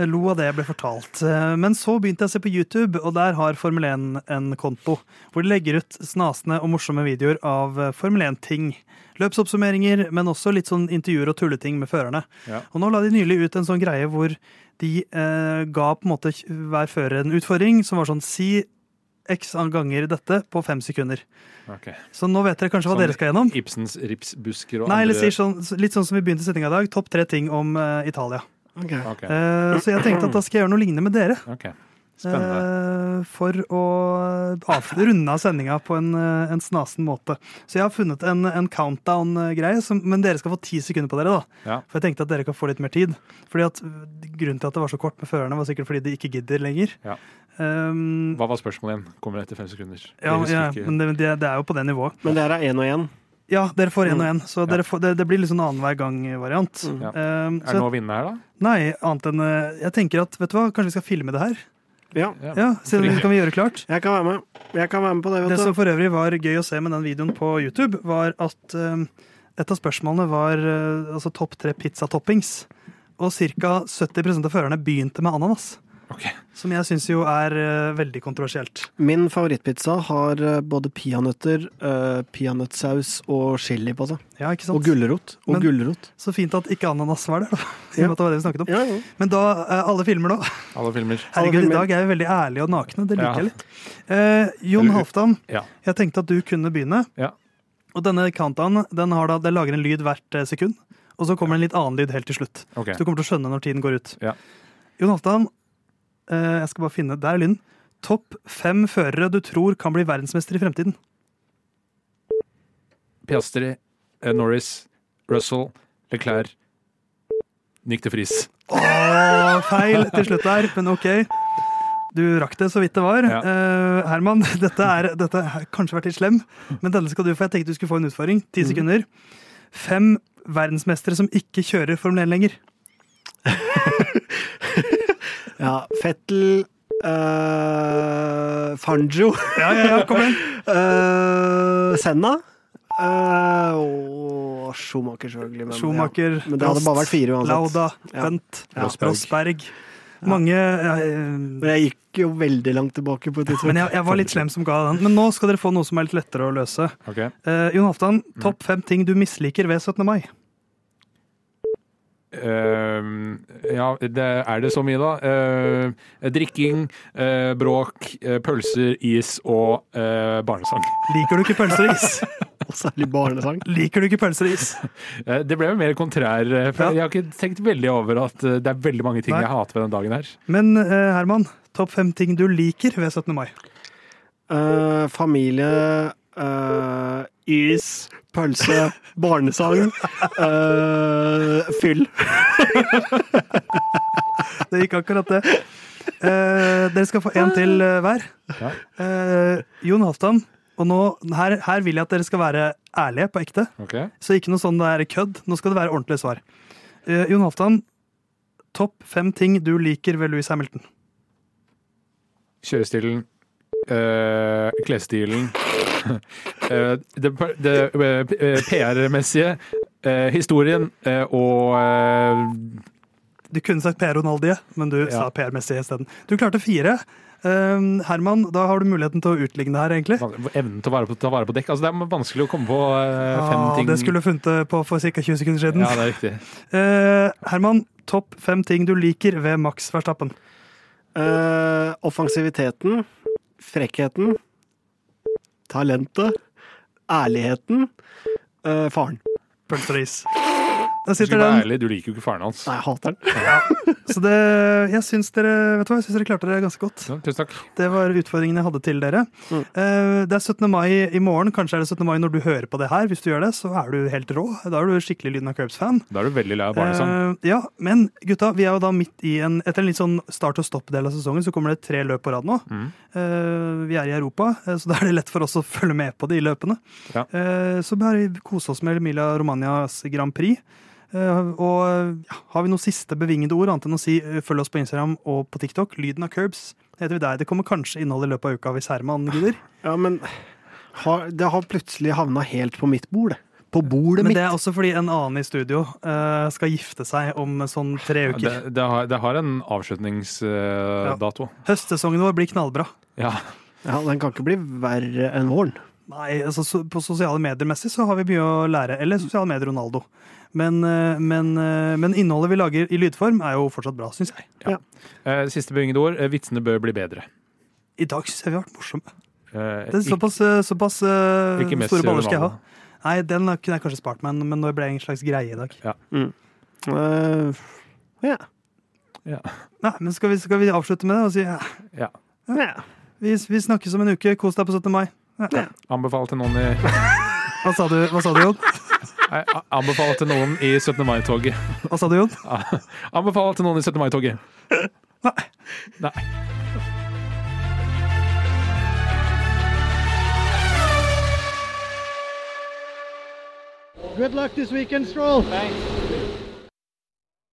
Lo av det jeg ble fortalt. Eh, Men så begynte jeg å se på YouTube, og der har Formel 1 en konto. Hvor de legger ut snasende og morsomme videoer av eh, Formel 1-ting. Løpsoppsummeringer, men også litt sånn intervjuer og tulleting med førerne. Ja. Og nå la de nylig ut en sånn greie hvor de eh, ga på en måte hver fører en utfordring som var sånn si x ganger dette på fem sekunder. Ok. Så nå vet dere kanskje hva Sånn dere skal gjennom. Ibsens ripsbusker og Nei, eller andre sier sånn, litt sånn som vi begynte sendinga i dag. Topp tre ting om eh, Italia. Ok. Okay. Eh, så jeg tenkte at da skal jeg gjøre noe lignende med dere. ok. Spennende. Eh, for å runde av sendinga på en, eh, en snasen måte. Så jeg har funnet en, en countdown-greie, men dere skal få ti sekunder på dere. da. Ja. For jeg tenkte at dere kan få litt mer tid. Fordi at Grunnen til at det var så kort med førerne, var sikkert fordi de ikke gidder lenger. Ja. Um, Hva var spørsmålet igjen? Kommer det etter fem sekunder. ja, ja, men det, det, det er jo på det nivået. Men det her er én og én. Ja, dere får én og én, så Ja. dere får, det, det blir litt sånn annenhver gang-variant. Mm. Ja. Um, Er det noe å vinne her, da? Nei, annet enn eh, Jeg tenker at, vet du hva, kanskje vi skal filme det her? Ja, Ja, så det kan vi gjøre klart. jeg kan være med. Jeg kan være med på det, Det som for øvrig var gøy å se med den videoen på YouTube, var at eh, et av spørsmålene var uh, altså topp tre pizzatoppings. Og ca. 70% av førerne begynte med ananas. Ok. Som jeg syns jo er uh, veldig kontroversielt. Min favorittpizza har uh, både peanøtter, uh, peanøttsaus og chili på seg. Ja, ikke sant? Og gulrot. Og Men- gulrot. Så fint at ikke ananas var der, da. Ja. det var det vi snakket om. Ja, ja. Men da, uh, alle filmer da. Alle filmer. Herregud, i filmer. dag er vi veldig ærlige og nakne. Det liker Ja. jeg litt. Eh, Jon Halvdan, Ja. jeg tenkte at du kunne begynne. Ja. Og denne countdown den, har da, den lager en lyd hvert sekund. Og så kommer det en litt annen lyd helt til slutt. Ok. Så du kommer til å skjønne når tiden går ut. Ja. Jon Halvdan, jeg skal bare finne Der er lyden. Topp fem førere du tror kan bli verdensmester i fremtiden. Piastri, eh, Norris, Russell, Leclerc, Nick de Friis. Åh, feil til slutt der, men ok. Du rakk det så vidt det var. Ja. Uh, Herman, dette, er, dette har kanskje vært litt slem, men denne skal du få. Jeg tenkte du skulle få en utfordring. Ti sekunder. Fem verdensmestere som ikke kjører Formel 1 lenger. Ja, Fettel uh, Fanjo Ja, ja, ja, kom igjen. Uh, Senna Uh, og Schumacher, selvfølgelig. Men, Schumacher, ja. men det hadde bare vært fire uansett. Lauda, Ja. Bent, Ja. Rosberg. Mange ja, eh, Men jeg gikk jo veldig langt tilbake på et tidspunkt. Men jeg, jeg var litt slem som ga den. Men nå skal dere få noe som er litt lettere å løse. Okay. Uh, Jon Halvdan, topp fem ting du misliker ved 17. mai. Ehm, ja, det, er det så mye, da? Uh, drikking, uh, bråk, pølser, is og eh, barnesang. Liker du ikke pølser og is? Og særlig barnesang. Liker du ikke pølser og is? Det ble jo mer kontrær. For Ja. Jeg har ikke tenkt veldig over at det er veldig mange ting Nei. jeg hater ved den dagen her. Men Herman, topp fem ting du liker ved 17. mai. Eh, familie, eh, is, pølse, barnesang, uh, fyll. Det gikk akkurat det. Uh, dere skal få én til eh, hver. Ja. Eh, Jon Halvdan, og nå, her, her vil jeg at dere skal være ærlige på ekte. Okay. Så ikke noe sånn det er kødd. Nå skal det være ordentlige svar. Eh, Jon Halvdan, topp fem ting du liker ved Louis Hamilton. Kjørestilen, eh, klesstilen, uh, det, det uh, PR-messige, eh, historien eh, og Du kunne sagt PR Ronaldie, men du Ja. sa PR-messig isteden. Du klarte fire. Herman, da har du muligheten til å utligne her, egentlig. evnen til å vare på, ta vare på dekk. Altså, det er vanskelig å komme på fem Ja, ting. det skulle du funnet på for ca. 20 sekunder siden. Ja, det er riktig. Eh, Herman, topp fem ting du liker ved Max Verstappen. Eh, offensiviteten, frekkheten, talentet, ærligheten, Uh, faren. Pølser og ris. Der Du sitter den. ærlig, du liker jo ikke faren hans. Nei, jeg hater den. Så det, jeg syns dere vet du hva, jeg syns dere klarte det ganske godt. Ja, tusen takk. Det var utfordringen jeg hadde til dere. Mm. Eh, Det er 17. mai i morgen. Kanskje er det 17. mai når du hører på det her. Hvis du gjør det, så er du helt rå. Da er du skikkelig Lyden av Curbs-fan. Da er du veldig lei av barnesang. Eh, ja, men gutta, vi er jo da midt i en Etter en litt sånn start og stopp-del av sesongen, så kommer det tre løp på rad nå. Mm. Eh, vi er i Europa, så da er det lett for oss å følge med på de løpene. Ja. Eh, så bare kose oss med Emilia Romanias Grand Prix. Eh, og ja, har vi noen siste bevingede ord, annet enn å si eh, følg oss på Instagram og på TikTok. Lyden av Curbs heter vi der. Det kommer kanskje innhold i løpet av uka hvis Herman gidder. Ja, men har, det har plutselig havna helt på mitt bord, det. På bordet mitt. Men det er også fordi en annen i studio uh, skal gifte seg om sånn tre Ja, uker. Det, det, har, det har en avslutningsdato. Høstsesongen vår blir knallbra. Ja. Ja, den kan ikke bli verre enn våren. Nei, altså på sosiale medier-messig så har vi mye å lære. Eller sosiale medier Ronaldo. Men, eh, men, eh, men innholdet vi lager i lydform er jo fortsatt bra, syns jeg. Eh, Siste bevingede ord. Vitsene bør bli bedre. I dag syns jeg vi har vært morsomme. Det er såpass, såpass store baller skal jeg ha. Nei, den kunne jeg kanskje spart meg, men nå ble jeg en slags greie i dag. Eh, ja. Nei, men skal vi, skal vi avslutte med det og si ja, Ja. ja. vi, vi snakkes om en uke. Kos deg på 17. mai. Ja. Anbefal til noen i Hva sa du, hva sa du Jon? Nei, anbefaler til noen i 17. mai-toget. Hva sa du, Jon? Anbefaler til noen i 17. mai-toget. Nei. Nei. Good luck this weekend, Stroll.